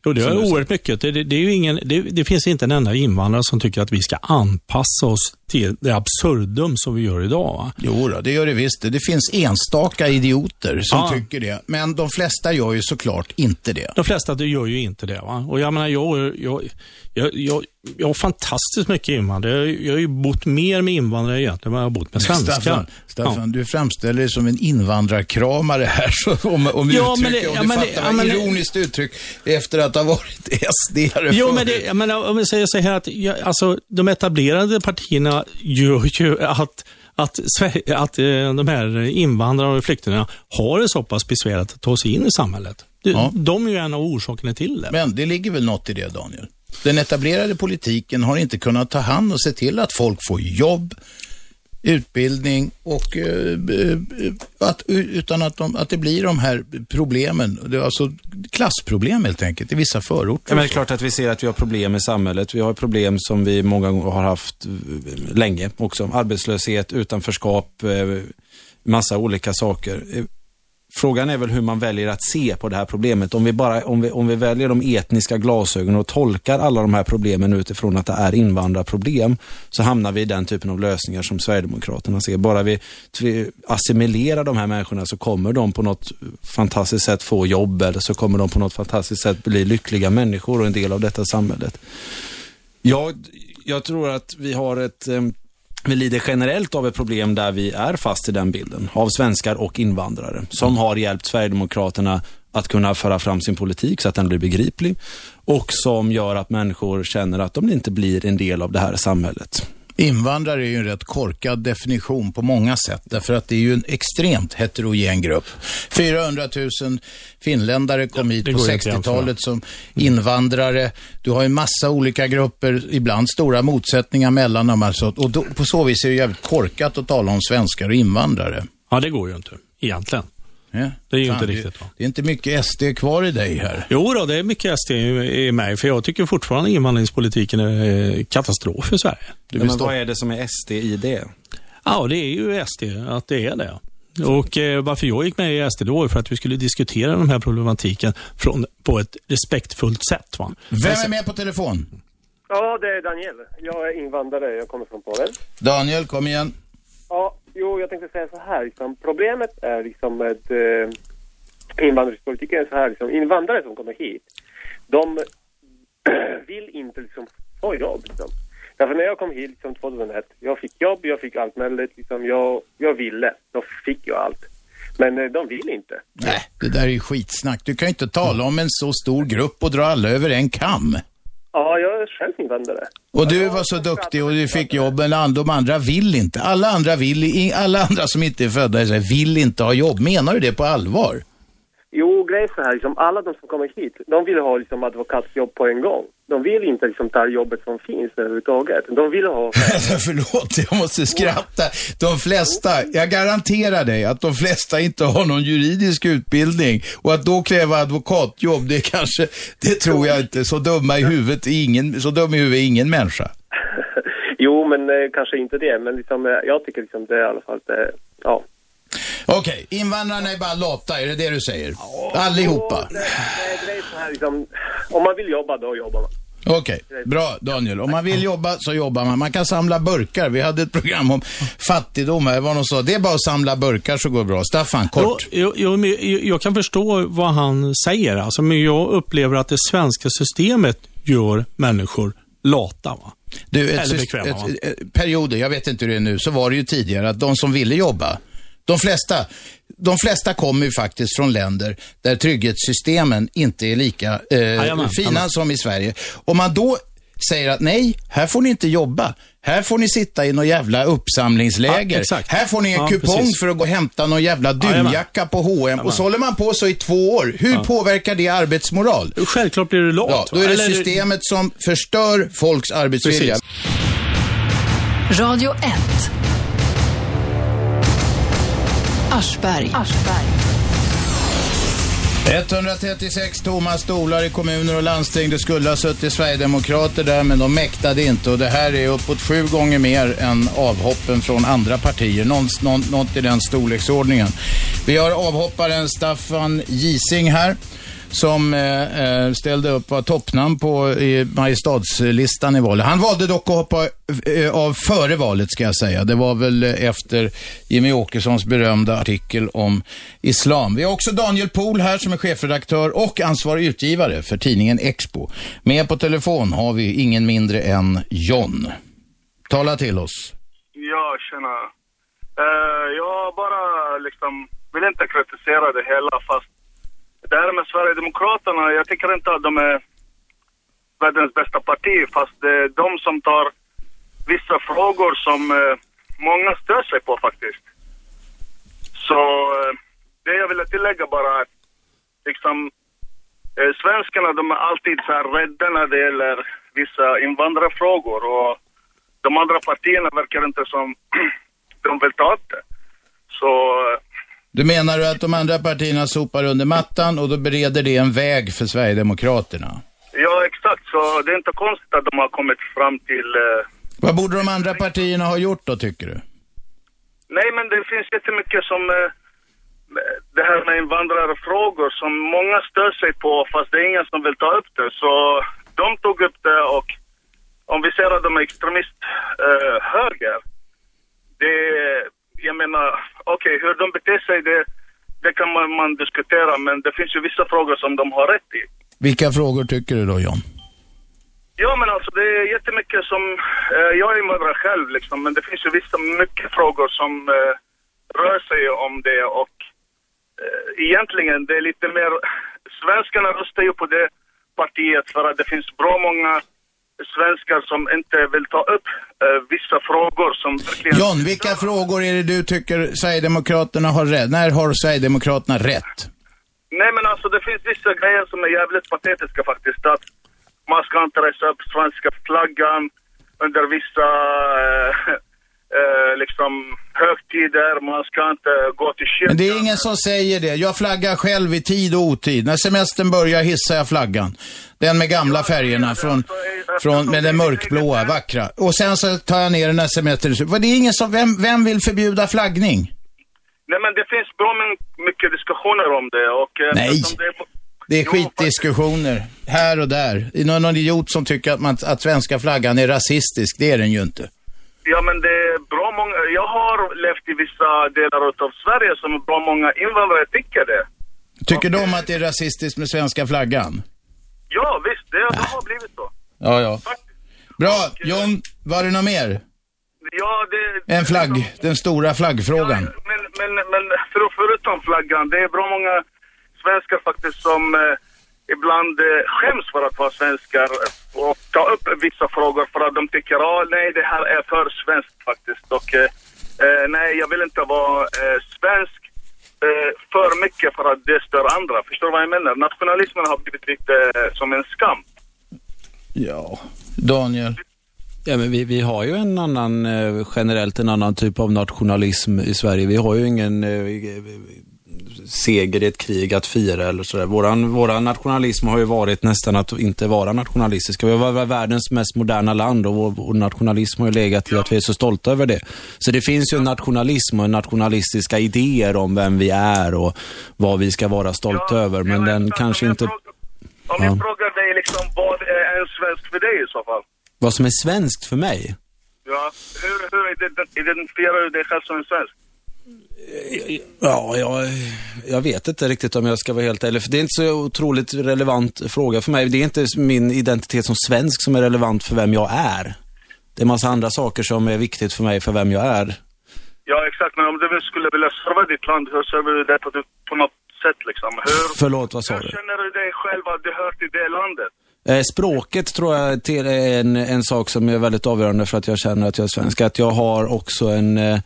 Jo, det är oerhört mycket. Det, det, det, är ju ingen, det, det, finns inte en enda invandrare som tycker att vi ska anpassa oss till det absurdum som vi gör idag. Va? Jo, då, det gör det visst. Det finns enstaka idioter som ja. tycker det. Men de flesta gör ju såklart inte det. De flesta gör ju inte det. Va? Och jag menar, jag, jag, jag, jag, jag har fantastiskt mycket invandrare. Jag, jag har ju bott mer med invandrare egentligen än vad jag har bott med svenskar. Staffan, Staffan ja. du framställer dig som en invandrarkramare här, så, om, om, ja, uttryck, det, om du fattar vad ironiskt uttryck efter att ha varit SD-are Jo, men, det, men om vi säger så här att ja, alltså, de etablerade partierna gör ju att att, att eh, de här invandrarna och flyktingarna har det så pass besvärligt att ta sig in i samhället. Ja. De är ju en av orsakerna till det. Men det ligger väl något i det, Daniel? Den etablerade politiken har inte kunnat ta hand och se till att folk får jobb, utbildning och eh, att, utan att, de, att det blir de här problemen, det är alltså klassproblem helt enkelt i vissa förorter. Ja, men det är klart att vi ser att vi har problem i samhället. Vi har problem som vi många gånger har haft eh, länge också. Arbetslöshet, utanförskap, eh, massa olika saker. Frågan är väl hur man väljer att se på det här problemet. Om vi, bara, om vi, om vi väljer de etniska glasögonen och tolkar alla de här problemen utifrån att det är invandrarproblem, så hamnar vi i den typen av lösningar som Sverigedemokraterna ser. Bara vi, assimilerar de här människorna så kommer de på något fantastiskt sätt få jobb eller så kommer de på något fantastiskt sätt bli lyckliga människor och en del av detta samhället. Jag, jag tror att vi har ett eh, vi lider generellt av ett problem där vi är fast i den bilden, av svenskar och invandrare, som har hjälpt Sverigedemokraterna att kunna föra fram sin politik så att den blir begriplig och som gör att människor känner att de inte blir en del av det här samhället. Invandrare är ju en rätt korkad definition på många sätt, därför att det är ju en extremt heterogen grupp. 400 000 finländare kom ja, hit på 60-talet som invandrare. Du har en massa olika grupper, ibland stora motsättningar mellan dem. Alltså, och då, på så vis är det jävligt korkat att tala om svenskar och invandrare. Ja, det går ju inte, egentligen. Ja. Det är ju Fan, inte riktigt bra. Det är inte mycket SD kvar i dig här. Jo då, det är mycket SD i, i mig, för jag tycker fortfarande invandringspolitiken är katastrof för Sverige. Du men vad är det som är SD i det? Ja, det är ju SD, att det är det. Och eh, varför jag gick med i SD då för att vi skulle diskutera den här problematiken från, på ett respektfullt sätt. Va? Vem är med på telefon? Ja, det är Daniel. Jag är invandrare, jag kommer från Polen. Daniel, kom igen. Ja, jo, jag tänkte säga så här. Liksom, problemet är liksom med eh, invandringspolitiken så här. Liksom, invandrare som kommer hit, de vill inte liksom, få jobb. Liksom. Därför när jag kom hit liksom, 2001, jag fick jobb, jag fick allt möjligt. Liksom, jag, jag ville, då fick jag allt. Men eh, de vill inte. Nej, det där är ju skitsnack. Du kan ju inte tala om en så stor grupp och dra alla över en kam. Ja, jag är själv invandrare. Och du var så duktig och du fick jobb, men de andra vill inte. Alla andra vill, alla andra som inte är födda i Sverige vill inte ha jobb. Menar du det på allvar? Jo, grejen är så här, liksom, alla de som kommer hit, de vill ha liksom, advokatsjobb på en gång. De vill inte liksom, ta jobbet som finns överhuvudtaget. De vill ha... Förlåt, jag måste skratta. De flesta, jag garanterar dig att de flesta inte har någon juridisk utbildning. Och att då kräva advokatjobb, det kanske, det tror jag inte. Så dumma i huvudet är ingen, så dum i huvudet är ingen människa. jo, men eh, kanske inte det. Men liksom, eh, jag tycker liksom det i alla fall, det, ja. Okej, okay. invandrarna är bara lata, är det det du säger? Allihopa? Nej, det är så här liksom, om man vill jobba, då jobbar man. Okej, okay. bra Daniel. Om man vill jobba så jobbar man. Man kan samla burkar. Vi hade ett program om fattigdom här. Var någon sa, det är bara att samla burkar så går det bra. Staffan, kort. Jo, jo, jo, jag kan förstå vad han säger. Alltså, men jag upplever att det svenska systemet gör människor lata. Va? Du, ett, Eller bekväma, ett, ett, perioder, jag vet inte hur det är nu, så var det ju tidigare att de som ville jobba, de flesta, de flesta kommer ju faktiskt från länder där trygghetssystemen inte är lika eh, Jajamän, fina jajamän. som i Sverige. Om man då säger att nej, här får ni inte jobba. Här får ni sitta i någon jävla uppsamlingsläger. Ja, exakt. här får ni en Ja, kupong precis. för att gå och hämta någon jävla dunjacka på H&M Och så håller man på så i två år. Hur påverkar det arbetsmoral? Självklart blir du lat. Ja, då va? är det Eller- systemet som förstör folks arbetsvilja. Radio 1. Aschberg. 136 tomma stolar i kommuner och landsting. Det skulle ha suttit Sverigedemokrater där, men de mäktade inte. Och det här är uppåt sju gånger mer än avhoppen från andra partier. Något, något, något i den storleksordningen. Vi har avhopparen Staffan Gising här som eh, eh, ställde upp, var toppnamn på eh, Mariestadslistan i valet. Han valde dock att hoppa eh, av före valet ska jag säga. Det var väl eh, efter Jimmy Åkessons berömda artikel om islam. Vi har också Daniel Pohl här som är chefredaktör och ansvarig utgivare för tidningen Expo. Med på telefon har vi ingen mindre än John. Tala till oss. Ja, tjena. Uh, jag bara liksom vill inte kritisera det hela fast det här med Sverigedemokraterna, jag tycker inte att de är världens bästa parti fast det är de som tar vissa frågor som eh, många stör sig på faktiskt. Så eh, det jag ville tillägga bara att liksom eh, svenskarna de är alltid så här rädda när det gäller vissa invandrarfrågor och de andra partierna verkar inte som de vill ta upp det. Så eh, du menar att de andra partierna sopar under mattan och då bereder det en väg för Sverigedemokraterna? Ja, exakt. Så det är inte konstigt att de har kommit fram till... Eh, Vad borde de andra partierna ha gjort då, tycker du? nej, men det finns jättemycket som... Eh, det här med invandrarfrågor som många stör sig på fast det är ingen som vill ta upp det. Så de tog upp det och om vi ser att de är extremist eh, höger. Det, jag menar, okej, hur de beter sig det, det kan man, man diskutera men det finns ju vissa frågor som de har rätt i. Vilka frågor tycker du då, John? Ja men alltså det är jättemycket som, eh, jag är invandrare själv liksom, men det finns ju vissa mycket frågor som eh, rör sig om det och eh, egentligen det är lite mer, svenskarna röstar ju på det partiet för att det finns bra många svenskar som inte vill ta upp eh, vissa frågor som verkligen... John, vilka frågor är det du tycker Sverigedemokraterna har rätt? När har Sverigedemokraterna rätt? Nej men alltså det finns vissa grejer som är jävligt patetiska faktiskt. Att man ska inte resa upp svenska flaggan under vissa eh, eh, liksom högtider. Man ska inte gå till kyrkan. Men det är ingen som säger det. Jag flaggar själv i tid och otid. När semestern börjar hissar jag flaggan. Den med gamla färgerna från, från, med den mörkblåa, vackra. Och sen så tar jag ner den när semestern Det är ingen som, vem, vem vill förbjuda flaggning? Nej men det finns bra mycket diskussioner om det och... eh, Nej. Det är, skitdiskussioner, här och där. Det är någon, någon idiot som tycker att, man, att svenska flaggan är rasistisk. Det är den ju inte. Ja men det är bra många... Jag har levt i vissa delar av Sverige som bra många invandrare tycker det. Tycker de att det är rasistiskt med svenska flaggan? Ja visst, det, det har blivit så. Ja, ja. Bra, John, var det något mer? Ja, det... En flagg, den stora flaggfrågan. Men, men, men för, förutom flaggan, det är bra många svenskar faktiskt som eh, ibland eh, skäms för att vara svenskar och ta upp vissa frågor för att de tycker att nej det här är för svenskt faktiskt och eh, eh, nej jag vill inte vara eh, svensk eh, för mycket för att det stör andra. Förstår du vad jag menar? Nationalismen har blivit lite eh, som en skam. Ja. Daniel? Ja, men vi, vi har ju en annan, generellt en annan typ av nationalism i Sverige. Vi har ju ingen seger i ett krig att fira eller sådär. Våran, våran nationalism har ju varit nästan att inte vara nationalistiska. Vi var världens mest moderna land och vår, vår nationalism har ju legat i att vi är så stolta över det. Så det finns ju en nationalism och nationalistiska idéer om vem vi är och vad vi ska vara stolta över. Men den kanske inte... Om Ja. jag frågar dig liksom vad är en svensk för dig i så fall? Vad som är svenskt för mig? Ja, hur, hur ident- identifierar du dig själv som en svensk? Ja, jag, jag vet inte riktigt om jag ska vara helt ärlig. För det är inte så otroligt relevant fråga för mig. Det är inte min identitet som svensk som är relevant för vem jag är. Det är massa andra saker som är viktigt för mig för vem jag är. Ja, exakt. Men om du skulle vilja serva ditt land, hur servar du detta på något sätt liksom? Hur, Förlåt, vad sa hur du? känner du dig själv att du hör till det landet? Eh, språket tror jag är en, en sak som är väldigt avgörande för att jag känner att jag är svensk. Att jag har också en eh,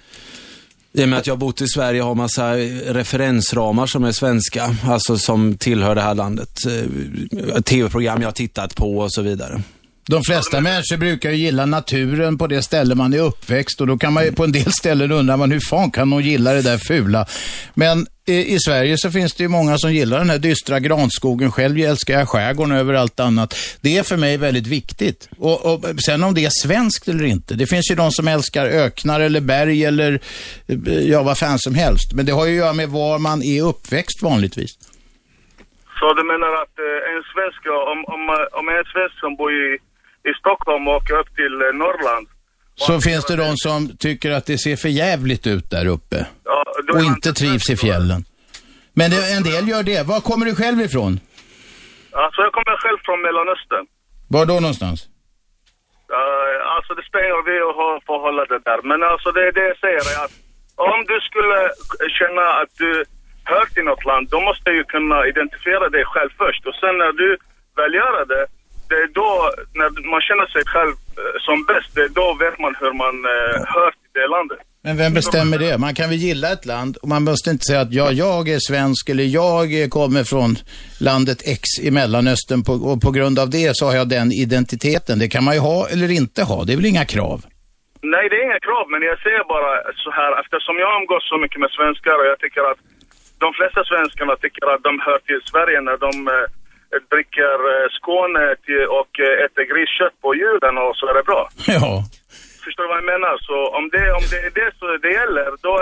i och med att jag har bott i Sverige har massa referensramar som är svenska, alltså som tillhör det här landet. Eh, tv-program jag har tittat på och så vidare. De flesta människor brukar ju gilla naturen på det ställe man är uppväxt och då kan man ju på en del ställen undra man hur fan kan de gilla det där fula? Men i, i Sverige så finns det ju många som gillar den här dystra granskogen. Själv älskar jag skärgården över allt annat. Det är för mig väldigt viktigt. Och, och sen om det är svenskt eller inte. Det finns ju de som älskar öknar eller berg eller ja, vad fan som helst. Men det har ju att göra med var man är uppväxt vanligtvis. Så du menar att eh, en svensk, om, om, om en svensk som bor i, i Stockholm och upp till eh, Norrland Så finns det de som tycker att det ser för jävligt ut där uppe. Ja, är Och inte trivs i fjällen. Men det, en del gör det. Var kommer du själv ifrån? Alltså jag kommer själv från Mellanöstern. Var då någonstans? Uh, alltså det spelar vi att ha- få hålla det där. Men alltså det, det jag säger är att om du skulle känna att du hör till något land, då måste du kunna identifiera dig själv först. Och sen när du väl gör det, det är då, när man känner sig själv eh, som bäst, det är då vet man hur man uh, hör till det landet. Men vem bestämmer det? Man kan väl gilla ett land och man måste inte säga att ja, jag är svensk eller jag eh, kommer från landet X i Mellanöstern på, och på grund av det så har jag den identiteten. Det kan man ju ha eller inte ha. Det är väl inga krav? Nej, det är inga krav, men jag säger bara så här, eftersom jag umgås så mycket med svenskar och jag tycker att de flesta svenskarna tycker att de hör till Sverige när de eh, dricker eh, Skåne och eh, äter griskött på julen och så är det bra. Ja. Förstår du vad jag menar? Så om det, om det är det så det gäller, då,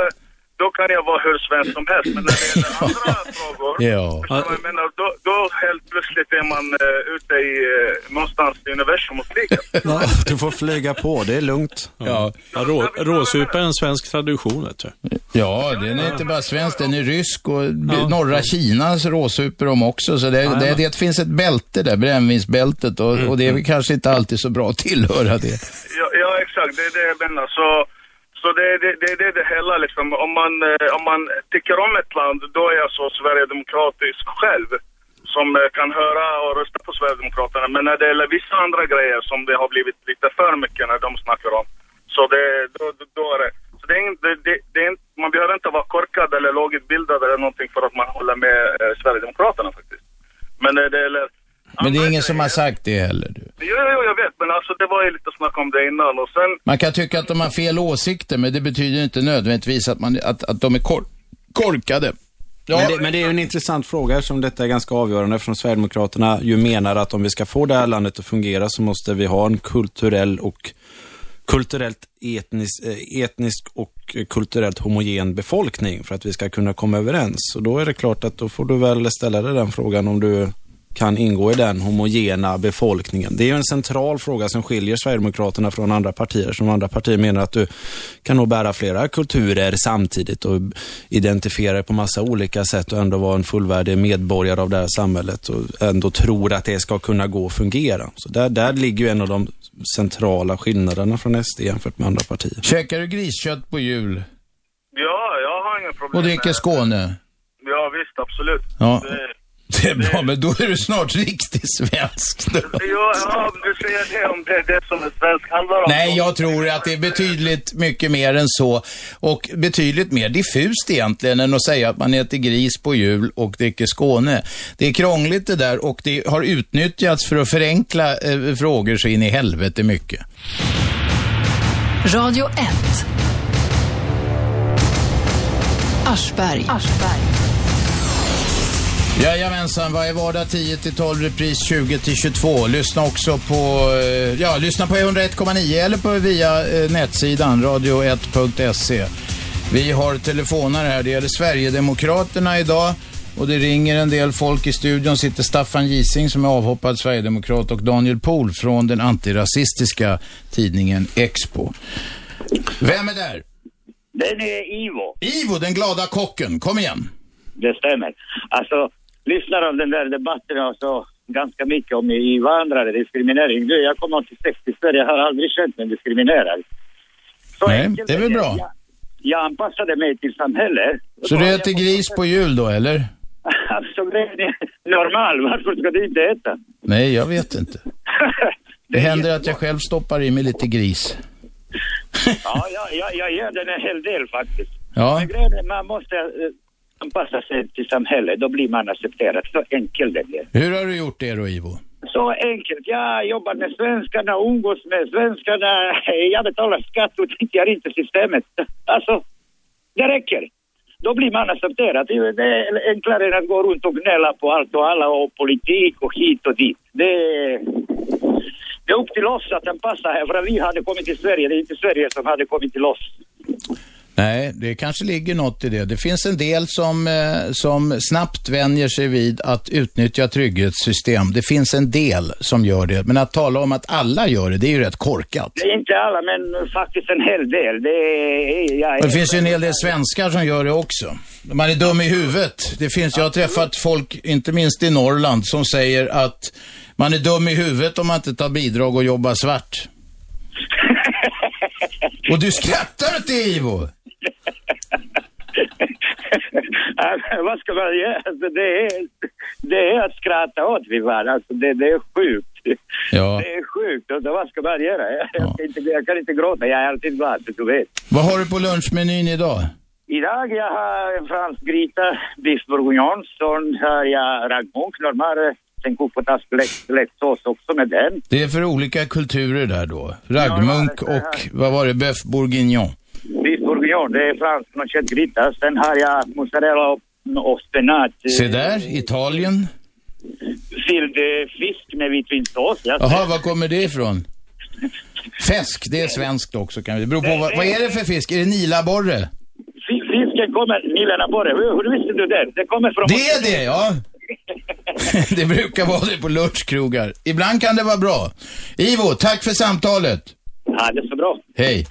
då kan jag vara hur svensk som helst. Men när det gäller andra frågor, Ja. vad jag menar? Då, då helt plötsligt är man uh, ute i uh, någonstans i universum och flyger. Ja, du får flyga på, det är lugnt. Ja. Ja, rå, råsupa är en svensk tradition, vet du. Ja, den är inte bara svensk, den är rysk och norra Kinas råsuper de också. Så det, det, det finns ett bälte där, brännvinsbältet och, och det är väl kanske inte alltid så bra att tillhöra det. Ja, ja exakt, det är det jag menar. Så, så det är det, det, det, det hela liksom. Om man, eh, om man tycker om ett land, då är jag så sverigedemokratisk själv. Som eh, kan höra och rösta på Sverigedemokraterna. Men när det gäller vissa andra grejer som det har blivit lite för mycket när de snackar om. Så det, då, då, då är det. Så det är, det, det, det är man behöver inte vara korkad eller lågutbildad eller någonting för att man håller med eh, Sverigedemokraterna faktiskt. Men när det gäller men det är ingen som har sagt det heller. Du. Jo, jo, jag vet, men alltså det var ju lite snack om det innan och sen... Man kan tycka att de har fel åsikter, men det betyder inte nödvändigtvis att, man, att, att de är kor korkade. Ja, Men, det, men det är ju en intressant fråga eftersom detta är ganska avgörande eftersom Sverigedemokraterna ju menar att om vi ska få det här landet att fungera så måste vi ha en kulturell och kulturellt etnisk, eh, etnisk och kulturellt homogen befolkning för att vi ska kunna komma överens. Och då är det klart att då får du väl ställa dig den frågan om du kan ingå i den homogena befolkningen. Det är ju en central fråga som skiljer Sverigedemokraterna från andra partier. Som andra partier menar att du kan nog bära flera kulturer samtidigt och identifiera dig på massa olika sätt och ändå vara en fullvärdig medborgare av det här samhället och ändå tror att det ska kunna gå och fungera. Så där, där ligger ju en av de centrala skillnaderna från SD jämfört med andra partier. Käkar du griskött på jul Ja, jag har inga problem och dricker Skåne? Ja, visst, absolut. Ja. Det, Det är bra, men då är du snart riktigt svensk. då. ja, ja, du säger det om det är det som en svensk handlar om. Nej, jag tror att det är betydligt mycket mer än så. Och betydligt mer diffust egentligen än att säga att man äter gris på jul och dricker Skåne. Det är krångligt det där och det har utnyttjats för att förenkla eh, frågor så in i helvete mycket. Radio 1. Aschberg. Jajamensan, varje vardag 10 till 12, repris 20 till 22. Lyssna också på, eh, ja, lyssna på 101,9 eller på via eh, nätsidan radio1.se. Vi har telefoner här, det gäller Sverigedemokraterna idag och det ringer en del folk i studion. Sitter Staffan Gising som är avhoppad Sverigedemokrat och Daniel Pohl från den antirasistiska tidningen Expo. Vem är där? Den är Ivo. Ivo, den glada kocken. Kom igen. Det stämmer. Alltså, lyssnar av den där debatten alltså ganska mycket om invandrare, diskriminering. Du, jag kom 86 till Sverige, jag har aldrig känt mig diskriminerad. Så Nej, det är väl bra. Jag, jag anpassade mig till samhället. Så du äter gris på jul då, eller? Alltså, det är normal. Varför ska du inte äta? Nej, jag vet inte. Det händer att jag själv stoppar i mig lite gris. Ja, jag, jag, jag gör den en hel del faktiskt. Ja. Men grejen är, man måste eh, anpassa sig till samhället, då blir man accepterad. Så enkelt är det. Hur har du gjort det då, Ivo? Så enkelt. Jag jobbar med svenskarna, umgås med svenskarna. Jag betalar skatt och tycker inte systemet. Alltså, det räcker. Då blir man accepterad. Det är- är enklare än att gå runt och gnälla på allt och alla och politik och hit och dit. Det är, det är upp till oss att anpassa här, för vi hade kommit till Sverige. Det är inte Sverige som hade kommit till oss. Nej, det kanske ligger något i det. Det finns en del som, eh, som snabbt vänjer sig vid att utnyttja trygghetssystem. Det finns en del som gör det. Men att tala om att alla gör det, det är ju rätt korkat. Det är inte alla, men faktiskt en hel del. Det, är, Och det finns ju en hel del svenskar som gör det också. Man är dum i huvudet. Det finns, jag har träffat folk, inte minst i Norrland, som säger att man är dum i huvudet om man inte tar bidrag och jobbar svart. Och du skrattar åt det, Ivo! Ja, Vad ska man göra? Alltså, det, är, det är att skratta åt vi fan. Alltså, det, det är sjukt. Ja. Det är sjukt. Alltså, vad ska man göra? Jag, inte, jag kan inte gråta. Jag är alltid glad, du vet. Vad har du på lunchmenyn idag? Idag jag har fransk gryta, biff bourguignon. Sen har jag raggmunk, normal. Sen kokpotatis, lätt, lätt sås också med den. Det är för olika kulturer där då. Raggmunk och, vad var det, bœuf bourguignon. Bourguignon, det är fransk någon köttgryta. Sen har jag mozzarella och, och spenat. eh, Se där, Italien. Fylld eh, fisk med vitvinsås. Jaha, var kommer det ifrån? Fäsk, det är svenskt också kan vi. Det beror på, vad, vad är det för fisk? Är det nilaborre? Fi- Fisken kommer, Nilena Borre, hur, hur visste du det? Det kommer från... Det är det, ja. det brukar vara det på lunchkrogar. Ibland kan det vara bra. Ivo, tack för samtalet. Ja, det är så bra. Hej.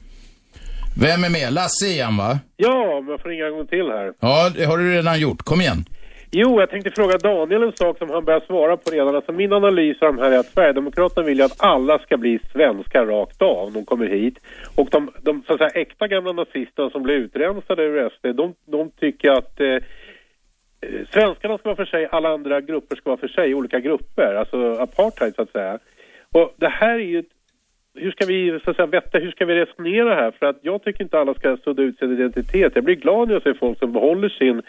Vem är med? Lasse igen va? Ja, men jag får ringa en gång till här. Ja, det har du redan gjort. Kom igen. Jo, jag tänkte fråga Daniel en sak som han börjar svara på redan. Alltså min analys av de här är att Sverigedemokraterna vill ju att alla ska bli svenskar rakt av. De kommer hit. Och de, de så att säga, äkta gamla nazisterna som blev utrensade ur SD, de, de tycker att eh, svenskarna ska vara för sig, alla andra grupper ska vara för sig, olika grupper. Alltså apartheid så att säga. Och det här är ju ett hur ska vi så att säga, vetta, hur ska vi resonera här? För att jag tycker inte alla ska sudda ut sin identitet. Jag blir glad när jag ser folk som behåller sin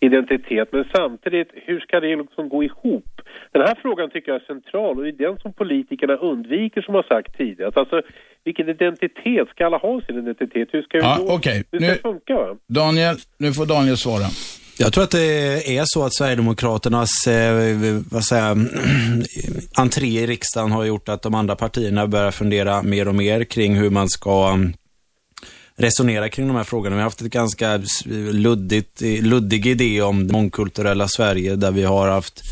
identitet. Men samtidigt, hur ska det liksom gå ihop? Den här frågan tycker jag är central och det är den som politikerna undviker som har sagt tidigare. Alltså, vilken identitet? Ska alla ha sin identitet? Hur ska, Ja, det gå? okej. Hur ska Nu- det funka? Va? Daniel, nu får Daniel svara. Jag tror att det är så att Sverigedemokraternas eh, vad säger, entré i riksdagen har gjort att de andra partierna börjar fundera mer och mer kring hur man ska mm, resonera kring de här frågorna. Vi har haft ett ganska luddigt, eh, luddig idé om det mångkulturella Sverige där vi har haft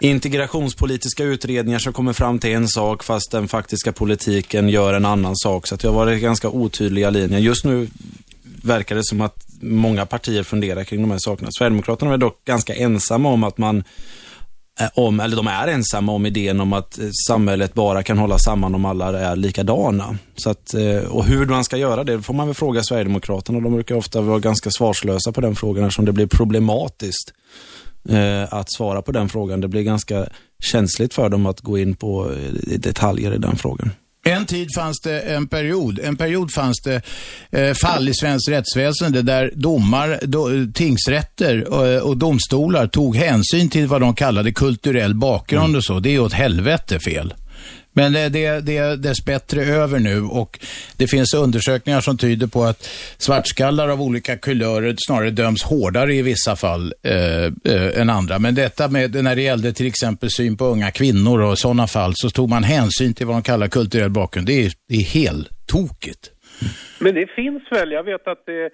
integrationspolitiska utredningar som kommer fram till en sak fast den faktiska politiken gör en annan sak. Så att det har varit ganska otydliga linjer. Just nu verkar det som att många partier funderar kring de här sakerna. Sverigedemokraterna är dock ganska ensamma om att man eh, om, eller de är ensamma om idén om att eh, samhället bara kan hålla samman om alla är likadana. Så att, eh, och hur man ska göra det får man väl fråga Sverigedemokraterna. De brukar ofta vara ganska svarslösa på den frågan eftersom det blir problematiskt eh, att svara på den frågan. Det blir ganska känsligt för dem att gå in på detaljer i den frågan. En tid fanns det en period, en period fanns det eh, fall i svenskt rättsväsende där domar, do, tingsrätter och, och domstolar tog hänsyn till vad de kallade kulturell bakgrund och så. Det är åt helvete fel. Men det, det, det är dessbättre över nu och det finns undersökningar som tyder på att svartskallar av olika kulörer snarare döms hårdare i vissa fall eh, eh, än andra. Men detta med när det gällde till exempel syn på unga kvinnor och sådana fall så tog man hänsyn till vad de kallar kulturell bakgrund. Det är, det är helt tokigt. Men det finns väl, jag vet att det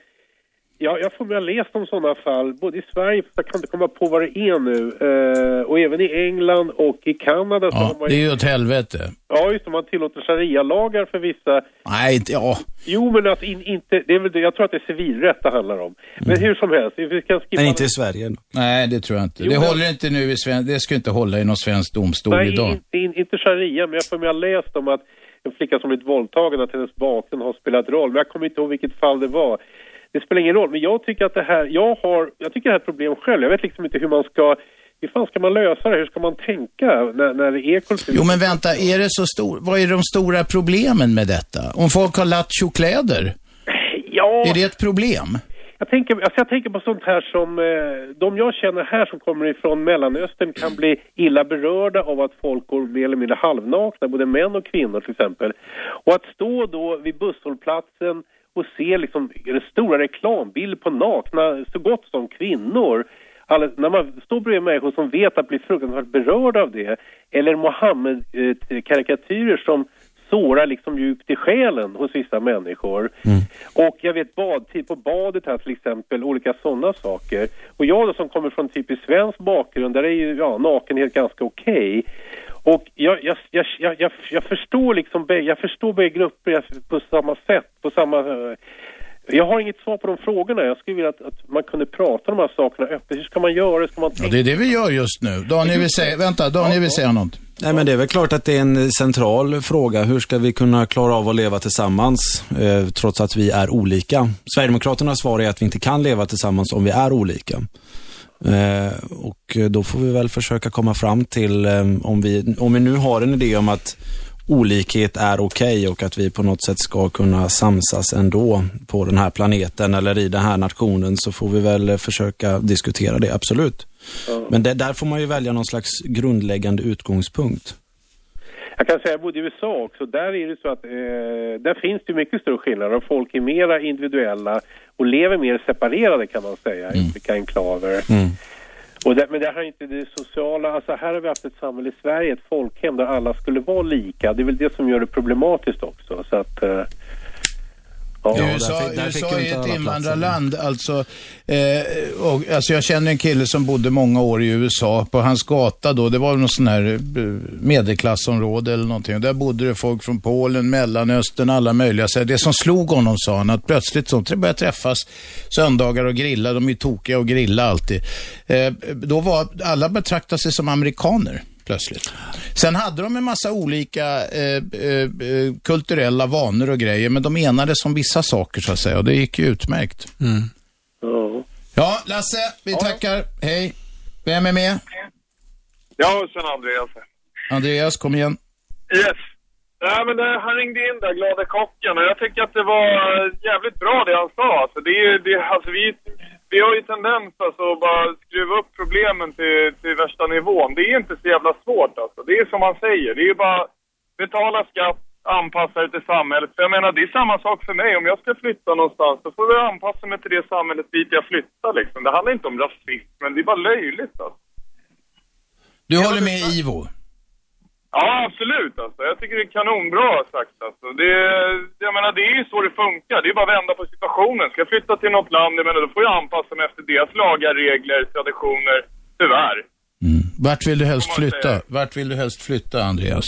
Ja, jag får ha läst om sådana fall, både i Sverige, för jag kan inte komma på vad det är nu, eh, och även i England och i Kanada. Ja, har man det är ju åt helvete. Ja, just det, man tillåter sharia-lagar för vissa. Nej, inte, ja. Jo, men att in, inte, det är väl det, jag tror att det är civilrätt det handlar om. Men Mm. hur som helst, vi kan skippa... Men inte i Sverige. Nej, det tror jag inte. Jo, det men- håller inte nu i svensk, det ska inte hålla i någon svensk domstol Nej, idag. inte, in, inte sharia, men jag får med har läst om att en flicka som blivit våldtagen, att hennes bakgrund har spelat roll. Men jag kommer inte ihåg vilket fall det var. Det spelar ingen roll, men jag tycker att det här, jag har, jag tycker det här är problem själv. Jag vet liksom inte hur man ska, hur fan ska man lösa det? Hur ska man tänka när, när det är kultur? Jo, men vänta, är det så stor, vad är de stora problemen med detta? Om folk har lattjo-kläder, Ja. är det ett problem? Jag tänker, alltså jag tänker på sånt här som, eh, de jag känner här som kommer ifrån Mellanöstern kan bli illa berörda av att folk går mer eller mindre halvnakna, både män och kvinnor till exempel. Och att stå då vid busshållplatsen och se liksom en stora reklambilder på nakna, så gott som kvinnor. Alla, när man står bredvid människor som vet att bli fruktansvärt berörda av det, eller Mohammed-karikatyrer som sårar liksom djupt i själen hos vissa människor. Och jag vet badtid på badet här till exempel, olika sådana saker. Och jag då som kommer från typiskt svensk bakgrund, där är ju ja, nakenhet ganska okej. Och jag, jag, jag, jag, jag, jag förstår liksom, jag förstår bägge grupper på samma sätt, på samma... eh, Jag har inget svar på de frågorna. Jag skulle vilja att, att man kunde prata om de här sakerna öppet. Hur ska man göra? Ska man Ja, det är det vi gör just nu. Daniel vill säga, vänta, Daniel vill säga något. Nej, men det är väl klart att det är en central fråga. Hur ska vi kunna klara av att leva tillsammans eh, trots att vi är olika? Sverigedemokraternas svar är att vi inte kan leva tillsammans om vi är olika. Eh, och då får vi väl försöka komma fram till, eh, om, vi, om vi nu har en idé om att olikhet är okej och att vi på något sätt ska kunna samsas ändå på den här planeten eller i den här nationen så får vi väl eh, försöka diskutera det, absolut. Men det, där får man ju välja någon slags grundläggande utgångspunkt. Jag kan säga, bodde i USA också. Där är det så att eh, där finns det mycket större skillnader och folk är mera individuella och lever mer separerade kan man säga i olika enklaver. Och där, men det här är inte det sociala, alltså här har vi haft ett samhälle i Sverige, ett folkhem där alla skulle vara lika. Det är väl det som gör det problematiskt också. Så att, eh, ja. USA, USA är ett invandrarland. Alltså, eh, och, alltså jag känner en kille som bodde många år i USA. På hans gata då, det var någon sån här eh, medelklassområde eller någonting. Där bodde det folk från Polen, Mellanöstern, alla möjliga. Så det som slog honom sa han, att plötsligt så började träffas söndagar och grilla. De är tokiga och grilla alltid. Eh, då var alla betraktade sig som amerikaner plötsligt. Sen hade de en massa olika eh, eh, eh, kulturella vanor och grejer, men de enades om vissa saker så att säga och det gick ju utmärkt. Ja, Lasse, vi tackar. Hej. Vem är med? Ja, sen Andreas. Andreas, kom igen. Yes. Nej, men det, han ringde in där, glada kocken, och jag tycker att det var jävligt bra det han sa. Alltså, det, är- det, alltså, vi, vi har ju tendens alltså, att bara skruva upp problemen till, till värsta nivån. Det är inte så jävla svårt alltså. Det är som man säger, det är ju bara betala skatt, anpassa det till samhället. För jag menar, det är samma sak för mig. Om jag ska flytta någonstans, så får jag anpassa mig till det samhället dit jag flyttar liksom. Det handlar inte om rasism, men det är bara löjligt alltså. Du håller med Ivo? Ja, absolut alltså. Jag tycker det är kanonbra sagt alltså. Det, jag menar, det är ju så det funkar. Det är bara att vända på situationen. Ska jag flytta till något land, jag menar, då får jag anpassa mig efter deras lagar, regler, traditioner. Tyvärr. Vart vill du helst flytta? Vart vill du helst flytta, Andreas?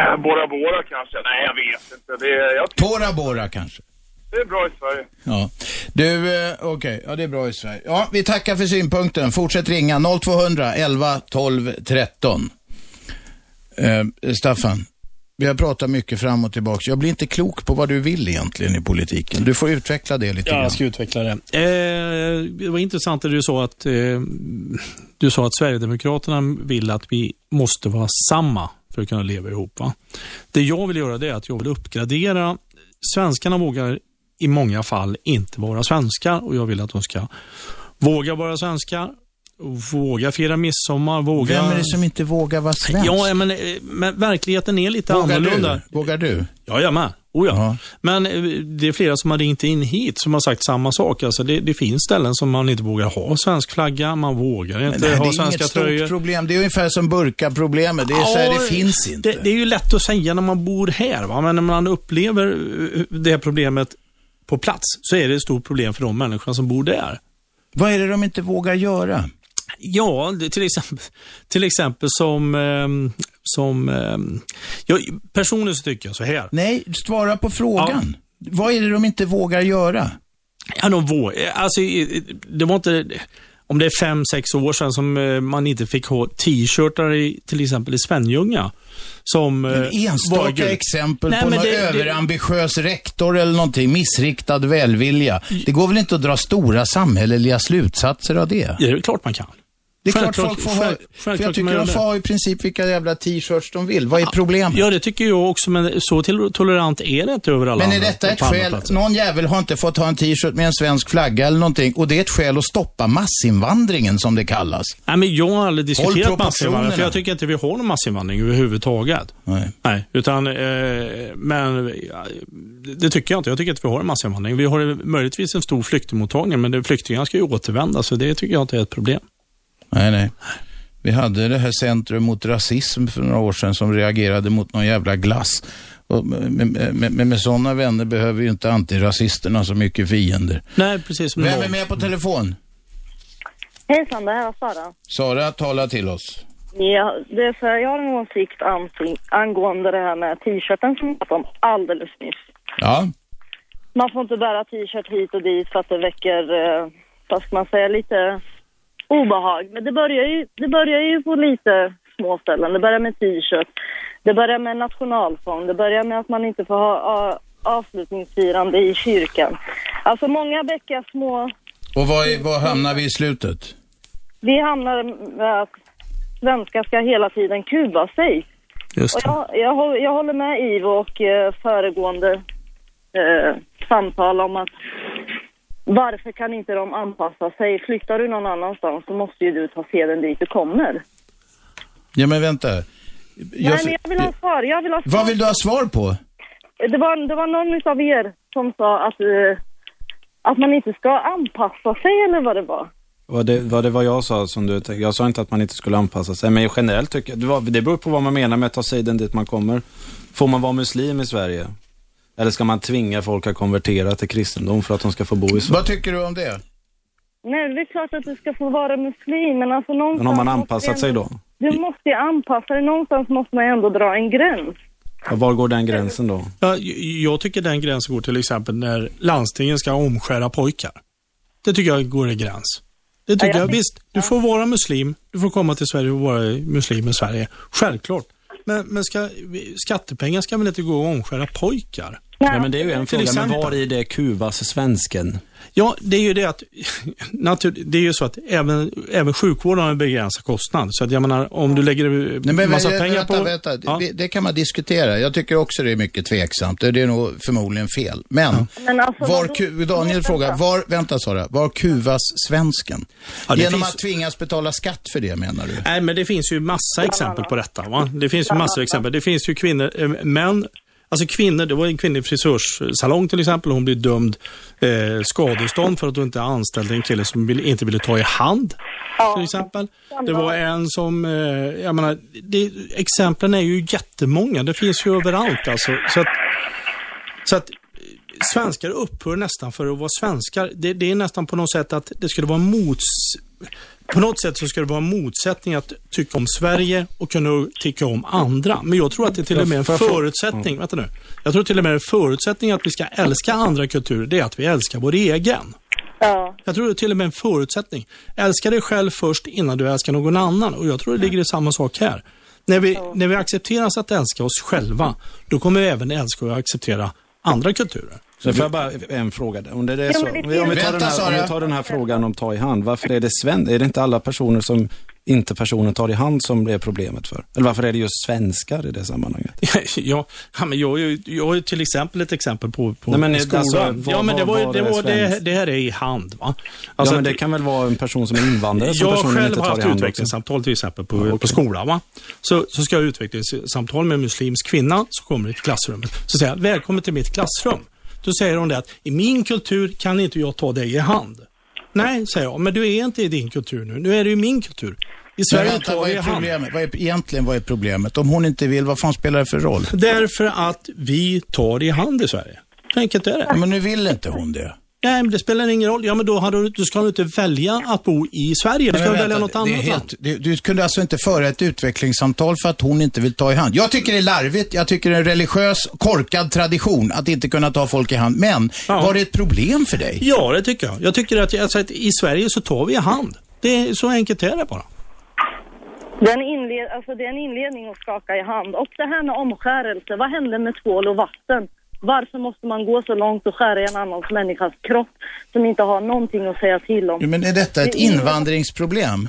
Äh, Bora Bora kanske? Nej, jag vet inte. Det, är- jag, Bora Bora kanske? det är bra i Sverige. Ja. Du, eh, okej, ja det är bra i Sverige. Ja, vi tackar för synpunkten. Fortsätt ringa 0200 11 12 13. Eh, Staffan, vi har pratat mycket fram och tillbaka. Jag blir inte klok på vad du vill egentligen i politiken. Du får utveckla det lite Ja, grann. jag ska utveckla det. Eh, det var intressant det du sa att eh, du sa att Sverigedemokraterna vill att vi måste vara samma för att kunna leva ihop. Va? Det jag vill göra det är att jag vill uppgradera. Svenskarna vågar i många fall inte vara svenskar och jag vill att de ska våga vara svenskar, våga fira midsommar, våga... Vem är det som inte vågar vara svensk? Ja, men, eh, men verkligheten är lite Vågar annorlunda. du? Vågar du? Ja, jag med. Oh, ja. Men eh, det är flera som har ringt in hit som har sagt samma sak. Alltså det, det finsk ställen som man inte vågar ha svensk flagga, man vågar inte det, ha det är svenska inget stort tröjor. problem. Det är ungefär som burka-problemet. Det är så här, Ja, det finns inte. Det, det är ju lätt att säga när man bor här, va? men när man upplever eh, det här problemet på plats så är det ett stort problem för de människorna som bor där. Vad är det de inte vågar göra? Ja, det, till exempel, till exempel som, ehm, som ehm, jag, personligen så tycker jag så här. Nej, svara på frågan. Vad är det de inte vågar göra? Ja, de vår, alltså, det var inte, om det är fem, sex år sedan som eh, man inte fick ha t-shirtar i, till exempel i Svenljunga. Som, En eh, enstaka var exempel Nej, på någon det- det- överambitiös rektor eller någonting, missriktad välvilja. Det går väl inte att dra stora samhälleliga slutsatser av det? Ja, det är klart man kan. Det är klart Självklart- folk får ha, för jag tycker de får ha i princip vilka jävla t-shirts de vill. Vad är problemet? Ja, det tycker jag också, men så tolerant är det inte över alla Men är detta ett skäl? Någon jävel har inte fått ha en t-shirt med en svensk flagga eller någonting och det är ett skäl att stoppa massinvandringen som det kallas. Nej, men jag har aldrig diskuterat massinvandring, för jag tycker inte vi har någon massinvandring överhuvudtaget. Nej. Nej, utan, eh, men det tycker jag inte. Jag tycker inte vi har en massinvandring. Vi har möjligtvis en stor flyktingmottagning, men flyktingarna ska ju återvända, så det tycker jag inte är ett problem. Nej, nej. Vi hade det här Centrum mot rasism för några år sedan som reagerade mot någon jävla glass. Och med, med, med, med sådana vänner behöver ju inte antirasisterna så mycket fiender. Nej, precis som Vem är med på telefon? Hejsan, det här var Sara. Sara, tala till oss. Ja, det är för jag har en åsikt angående det här med t-shirten som jag pratade om alldeles nyss. Ja, Man får inte bära t-shirt hit och dit för att det väcker, eh, vad ska man säga, lite obehag. Men det börjar ju, det börjar ju på lite små ställen. Det börjar med t-shirt, det börjar med nationalsång, det börjar med att man inte får ha a, avslutningsfirande i kyrkan. Alltså många bäckar små och vad, är, vad hamnar vi i slutet? Vi hamnar med att svenskar ska hela tiden kuva sig. Just Och jag, jag, jag håller med Ivo och eh, föregående eh, samtal om att varför kan inte de anpassa sig? Flyttar du någon annanstans så måste ju du ta seden dit du kommer. Ja, men vänta. Jag, Nej, men jag vill ha svar. Jag vill ha svar. vad vill du ha svar på? Det var, det var någon av er som sa att, eh, att man inte ska anpassa sig eller vad det var. Var det, var det vad jag sa som du tänkte? Jag sa inte att man inte skulle anpassa sig, men generellt tycker jag, det, var, det beror på vad man menar med att ta siden dit man kommer. Får man vara muslim i Sverige? Eller ska man tvinga folk att konvertera till kristendom för att de ska få bo i Sverige? Vad tycker du om det? Nej, det är klart att du ska få vara muslim, men alltså någonstans... Men har man anpassat du sig ändå- då? Du måste ju anpassa dig. Någonstans måste man ändå dra en gräns. Ja, Var går den gränsen då? Ja, jag tycker den gränsen går till exempel när landstingen ska omskära pojkar. Det tycker jag går en gräns. Det tycker Ja, jag jag. Visst, du får vara muslim, du får komma till Sverige och vara muslim i Sverige. Självklart. Men, men ska, skattepengar ska väl inte gå och omskära pojkar? Nej, men det är ju en Till fråga, men exempel. var i det kuvas svensken? Ja, det är ju det att, natur, det är ju så att även, även sjukvården har en begränsad kostnad. Så att jag menar, om du lägger Nej, men, massa pengar vänta, på... Vänta. Ja. Det, det kan man diskutera. Jag tycker också det är mycket tveksamt. Det är nog förmodligen fel. Men, Men alltså, var ku, Daniel frågar, var, vänta Sara, var kuvas svensken? Ja, Genom finns- att tvingas betala skatt för det menar du? Nej, men det finns ju massa exempel på detta. Va? Det finns ju massor av exempel. Det finns ju kvinnor, eh, män, alltså kvinnor, det var en kvinnlig frisörssalong till exempel. Hon blev dömd eh, skadestånd för att hon inte anställde en kille som ville, inte ville ta i hand. Till exempel. Det var en som, eh, jag menar, det, exemplen är ju jättemånga. Det finns ju överallt alltså. Så att, så att svenskar upphör nästan för att vara svenskar. Det, det är nästan på något sätt att det skulle vara mots... På något sätt så ska det vara en motsättning att tycka om Sverige och kunna tycka om andra. Men jag tror att det till och med är en förutsättning, vänta nu. Jag tror till och med en förutsättning att vi ska älska andra kulturer, det är att vi älskar vår egen. Ja. Jag tror det är till och med en förutsättning. Älska dig själv först innan du älskar någon annan. Och jag tror det ligger i samma sak här. När vi, när vi accepterar oss att älska oss själva, då kommer vi även älska och acceptera andra kulturer. Så får jag bara en fråga. Om det är Ja, så, om vi, tar den här, om vi tar den här frågan om ta i hand. Varför är det sven, Är det inte alla personer som inte personen tar i hand som det är problemet för? Eller varför är det just svenskar i det sammanhanget? ja, ja, men jag, är ju- jag har ju till exempel ett exempel på, på Nej, men skolan. alltså, vad- ja, men det, var, vad det, var, det, det här är i hand. Va? ja, Alltså, men det kan väl vara en person som är invandrare som jag personen själv inte har tar i haft hand också? utvecklingssamtal till exempel på, Ja, okej. på skolan. Va? Så, så ska jag ha utvecklingssamtal med en muslimsk kvinna som kommer till klassrummet. Så säger jag, välkommen till mitt klassrum. Då säger hon det att i min kultur kan inte jag ta dig i hand. Nej, säger jag, men du är inte i din kultur nu. Nu är du i min kultur. I Men Sverige vänta, tar vad är problemet? Vad är, egentligen vad är problemet? Om hon inte vill, vad fan spelar det för roll? Därför att vi tar i hand i Sverige. Så enkelt är det. Men nu vill inte hon det. Nej, men det spelar ingen roll. Ja, men då, hade du, då ska du inte välja att bo i Sverige. Du ska Men välja vänta, något annat land. helt, det, Du kunde alltså inte föra ett utvecklingssamtal för att hon inte vill ta i hand. Jag tycker det är larvigt, jag tycker det är en religiös, korkad tradition att inte kunna ta folk i hand. Men var det ett problem för dig? Ja, det tycker jag. Jag tycker att, alltså, att i Sverige så tar vi i hand. Det är, så enkelt är det bara. Det är, en inled, alltså det är en inledning att skaka i hand. Och det här med omskärelse, vad händer med tvål och vatten? Varför måste man gå så långt och skära i en annan människas kropp som inte har någonting att säga till om? Jo, Men är detta ett invandringsproblem?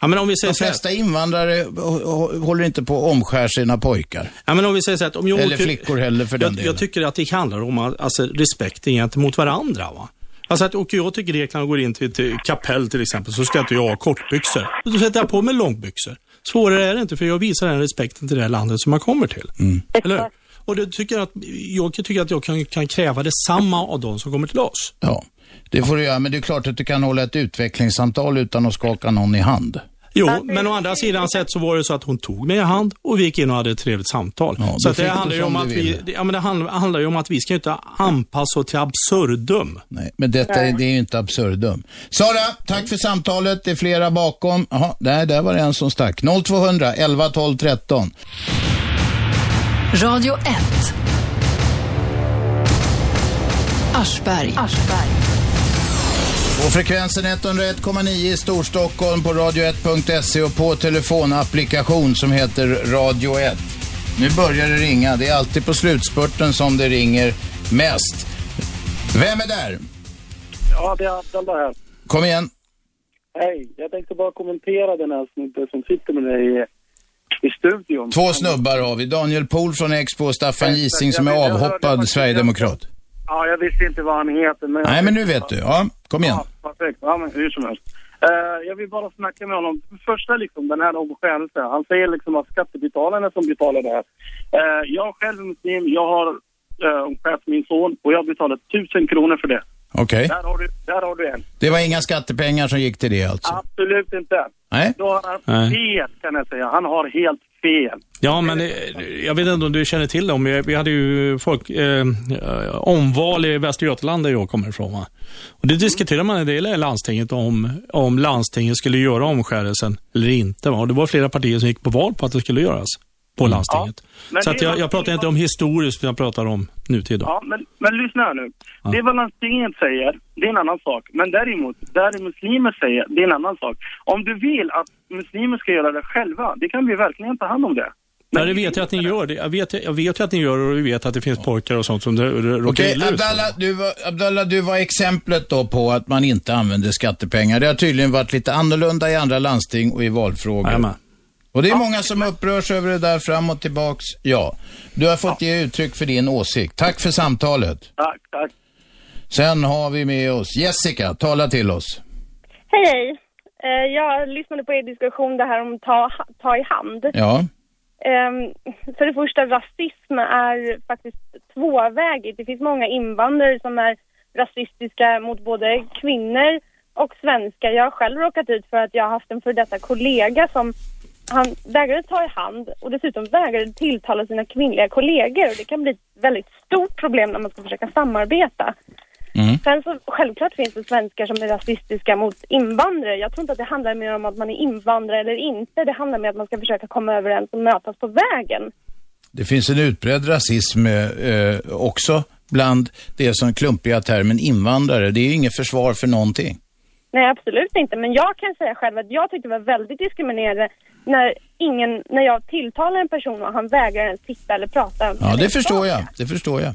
Ja, men om vi säger De så här- flesta invandrare hå- hå- håller inte på att omskär sina pojkar. Ja, men om vi säger så att om jag Eller flickor heller för den jag, delen. jag tycker att det handlar om att- alltså, respekten gentemot varandra. Va? Alltså att åker jag till Grekland och går in till ett kapell till exempel så ska inte jag ha kortbyxor. Då sätter jag på mig långbyxor. Svårare är det inte för jag visar den respekten till det här landet som jag kommer till. Mm. Eller hur? Och det tycker jag, att, jag tycker att jag kan, kan kräva detsamma av de som kommer till oss. Ja, det får du göra. Men det är klart att du kan hålla ett utvecklingssamtal utan att skaka någon i hand. Jo, men å andra sidan sett så var det så att hon tog mig i hand och vi gick in och hade ett trevligt samtal. Ja, så det handlar ju om att vi, det- ja, men det handlar, handlar ju om att vi ska inte anpassa oss till absurdum. Nej, men detta är, det är ju inte absurdum. Sara, tack för samtalet. Det är flera bakom. Jaha, där, där var det en som stack. 0200 11 12 13. Radio 1. Aschberg. På frekvensen 101,9 i Storstockholm på radio1.se och på telefonapplikation som heter Radio 1. Nu börjar det ringa. Det är alltid på slutspurten som det ringer mest. Vem är där? Ja, det är Abdallah här. Kom igen. Hej, jag tänkte bara kommentera den här snubben som sitter med dig i, studion. Två snubbar har vi. Daniel Pohl från Expo och Staffan Gising som är avhoppad sverigedemokrat. Ja, jag visste inte vad han heter. Men Nej, men nu vet du. Ja, kom igen. Ja, perfekt. Ja, men hur som helst. Eh, jag vill bara snacka med honom. Första liksom, den här omskärelsen. Han säger liksom att skattebetalarna som betalar det här. Eh, jag själv är muslim. Jag har uh, omskärt min son och jag betalar tusen kronor för det. Okej. Där, har du, där har du en. Det var inga skattepengar som gick till det alltså? Absolut inte. Nej. Då har han fel kan jag säga. Han har helt fel. Ja, men det, jag vet inte om du känner till dem. Vi hade ju folk, eh, omval i Västra Götaland där jag kommer ifrån. Va? Och det diskuterar man en del i landstinget om, om landstinget skulle göra omskärelsen eller inte. Va? Och det var flera partier som gick på val på att det skulle göras på landstinget. men Så det jag, jag pratar inte om historiskt, jag pratar om nutid. Då. Ja, men, men lyssna här nu. Det är vad landstinget säger, det är en annan sak. Men däremot, där muslimer säger, det är en annan sak. Om du vill att muslimer ska göra det själva, det kan vi verkligen ta hand om det. Men det vet jag att ni gör. Det. Jag, vet, jag vet ju att ni gör och vi vet att det finns pojkar och sånt som det- det råkar Okej, illa. Abdallah, du var, Abdallah, du var exemplet då på att man inte använder skattepengar. Det har tydligen varit lite annorlunda i andra landsting och i valfrågor. Jajamän. Och det är många som upprörs över det där fram och tillbaks. Ja, du har fått ge uttryck för din åsikt. Tack för samtalet. Tack, tack. Sen har vi med oss Jessica, tala till oss. Hej, hej. Eh, Jag lyssnade på er diskussion det här om ta, ta i hand. Ja, Ehm, För det första, rasism är faktiskt tvåvägigt. Det finns många invandrare som är rasistiska mot både kvinnor och svenskar. Jag har själv råkat ut för att jag har haft en för detta kollega som han vägrade ta i hand och dessutom vägrade tilltala sina kvinnliga kollegor. Och det kan bli ett väldigt stort problem när man ska försöka samarbeta. Sen så självklart finns det svenskar som är rasistiska mot invandrare. Jag tror inte att det handlar mer om att man är invandrare eller inte. Det handlar mer om att man ska försöka komma överens och mötas på vägen. det finns en utbredd rasism eh, också bland det som klumpiga termen invandrare. Det är ju inget försvar för någonting. Nej, absolut inte. Men jag kan säga själv att jag tyckte det var väldigt diskriminerande när, ingen, när jag tilltalar en person och han vägrar ens titta eller prata. Ja, eller det förstår jag. Det förstår jag.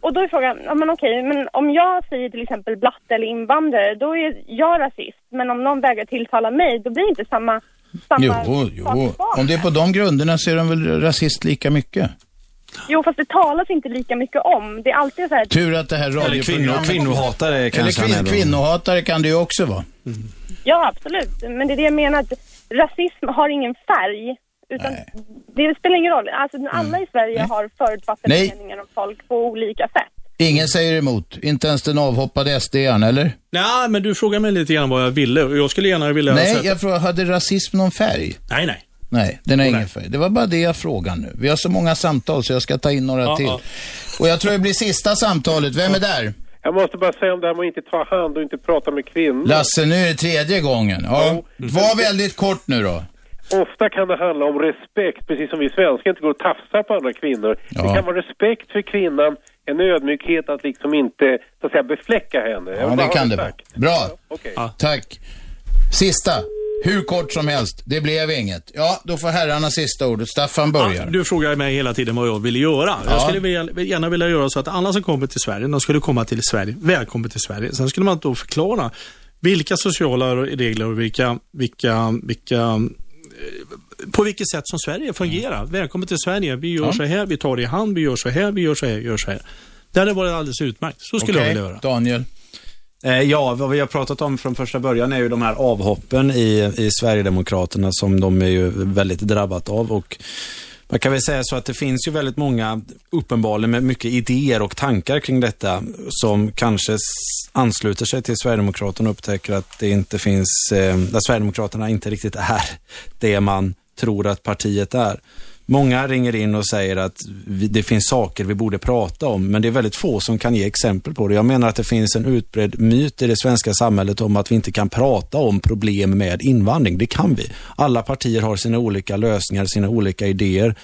Och då är frågan, ja men okej, men om jag säger till exempel blatte eller invandrare, då är jag rasist. Men om någon vägrar tilltala mig, då blir det inte samma, samma Jo, sak jo. Om det är på de grunderna så är de väl rasist lika mycket. Jo, fast det talas inte lika mycket om. Det är alltid så här... Tur att det här Eller radioprogrammet... kvinno, kvinnohatare Eller kanske är kvin, kvinnohatare kan det ju också vara. Ja, absolut. Men det är det jag menar, att rasism har ingen färg. Utan det spelar ingen roll. Alltså, alla i Sverige har förutfattade Nej. meningar om folk på olika sätt. Ingen säger emot. Inte ens den avhoppade SD-aren, eller? Nej, men du frågar mig lite grann vad jag ville och jag skulle gärna vilja... Nej, jag frågar, hade rasism någon färg? nej, nej. Nej, den har ingen färg. Det var bara det jag frågade nu. Vi har så många samtal så jag ska ta in några Ja, till. ja. Och jag tror det blir sista samtalet. Vem är där? Jag måste bara säga om det här med att inte ta hand och inte prata med kvinnor. Lasse, nu är det tredje gången. Ja. Var väldigt kort nu då. Ofta kan det handla om respekt, precis som vi svenskar inte går och tafsar på andra kvinnor. Ja. Det kan vara respekt för kvinnan, en ödmjukhet att liksom inte, så att säga, befläcka henne. Ja, det kan det vara. Bra. Okej. Tack. Sista. Hur kort som helst. Det blev inget. Ja, då får herrarna sista ordet. Staffan börjar. Ja, du frågar mig hela tiden vad jag ville göra. Ja. Jag skulle vilja, gärna vilja göra så att alla som kommer till Sverige, de skulle komma till Sverige, välkommen till Sverige. Sen skulle man då förklara vilka sociala regler och vilka, vilka, vilka eh, på vilket sätt som Sverige fungerar. Välkommen till Sverige. Vi gör Ja. så här, vi tar i hand, vi gör så här, vi gör så här, vi gör så här. Det hade varit alldeles utmärkt. Så skulle Okej, jag vilja göra. Daniel. Eh, ja, vad vi har pratat om från första början är ju de här avhoppen i, i Sverigedemokraterna som de är ju väldigt drabbat av. Och man kan väl säga så att det finns ju väldigt många, uppenbarligen med mycket idéer och tankar kring detta, som kanske ansluter sig till Sverigedemokraterna och upptäcker att det inte finns, eh, där Sverigedemokraterna inte riktigt är det man tror att partiet är. Många ringer in och säger att vi, det finns saker vi borde prata om, men det är väldigt få som kan ge exempel på det. Jag menar att det finns en utbredd myt i det svenska samhället om att vi inte kan prata om problem med invandring. Det kan vi. Alla partier har sina olika lösningar, sina olika idéer.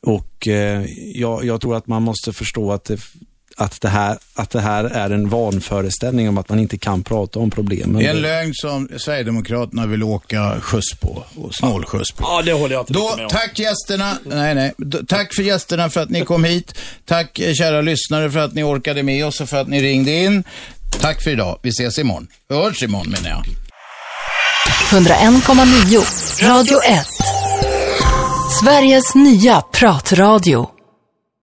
Och eh, jag, jag tror att man måste förstå att det, att, det här, att det här är en vanföreställning om att man inte kan prata om problemen. Det är en lögn som Sverigedemokraterna vill åka skjuts på och snålskjuts på. Ja, det håller jag inte Då, med om. tack gästerna, nej nej, tack för gästerna för att ni kom hit. Tack eh, kära lyssnare för att ni orkade med oss och för att ni ringde in. Tack för idag, vi ses imorgon. Vi hörs imorgon menar jag. 101,9 Radio 1. Sveriges nya pratradio.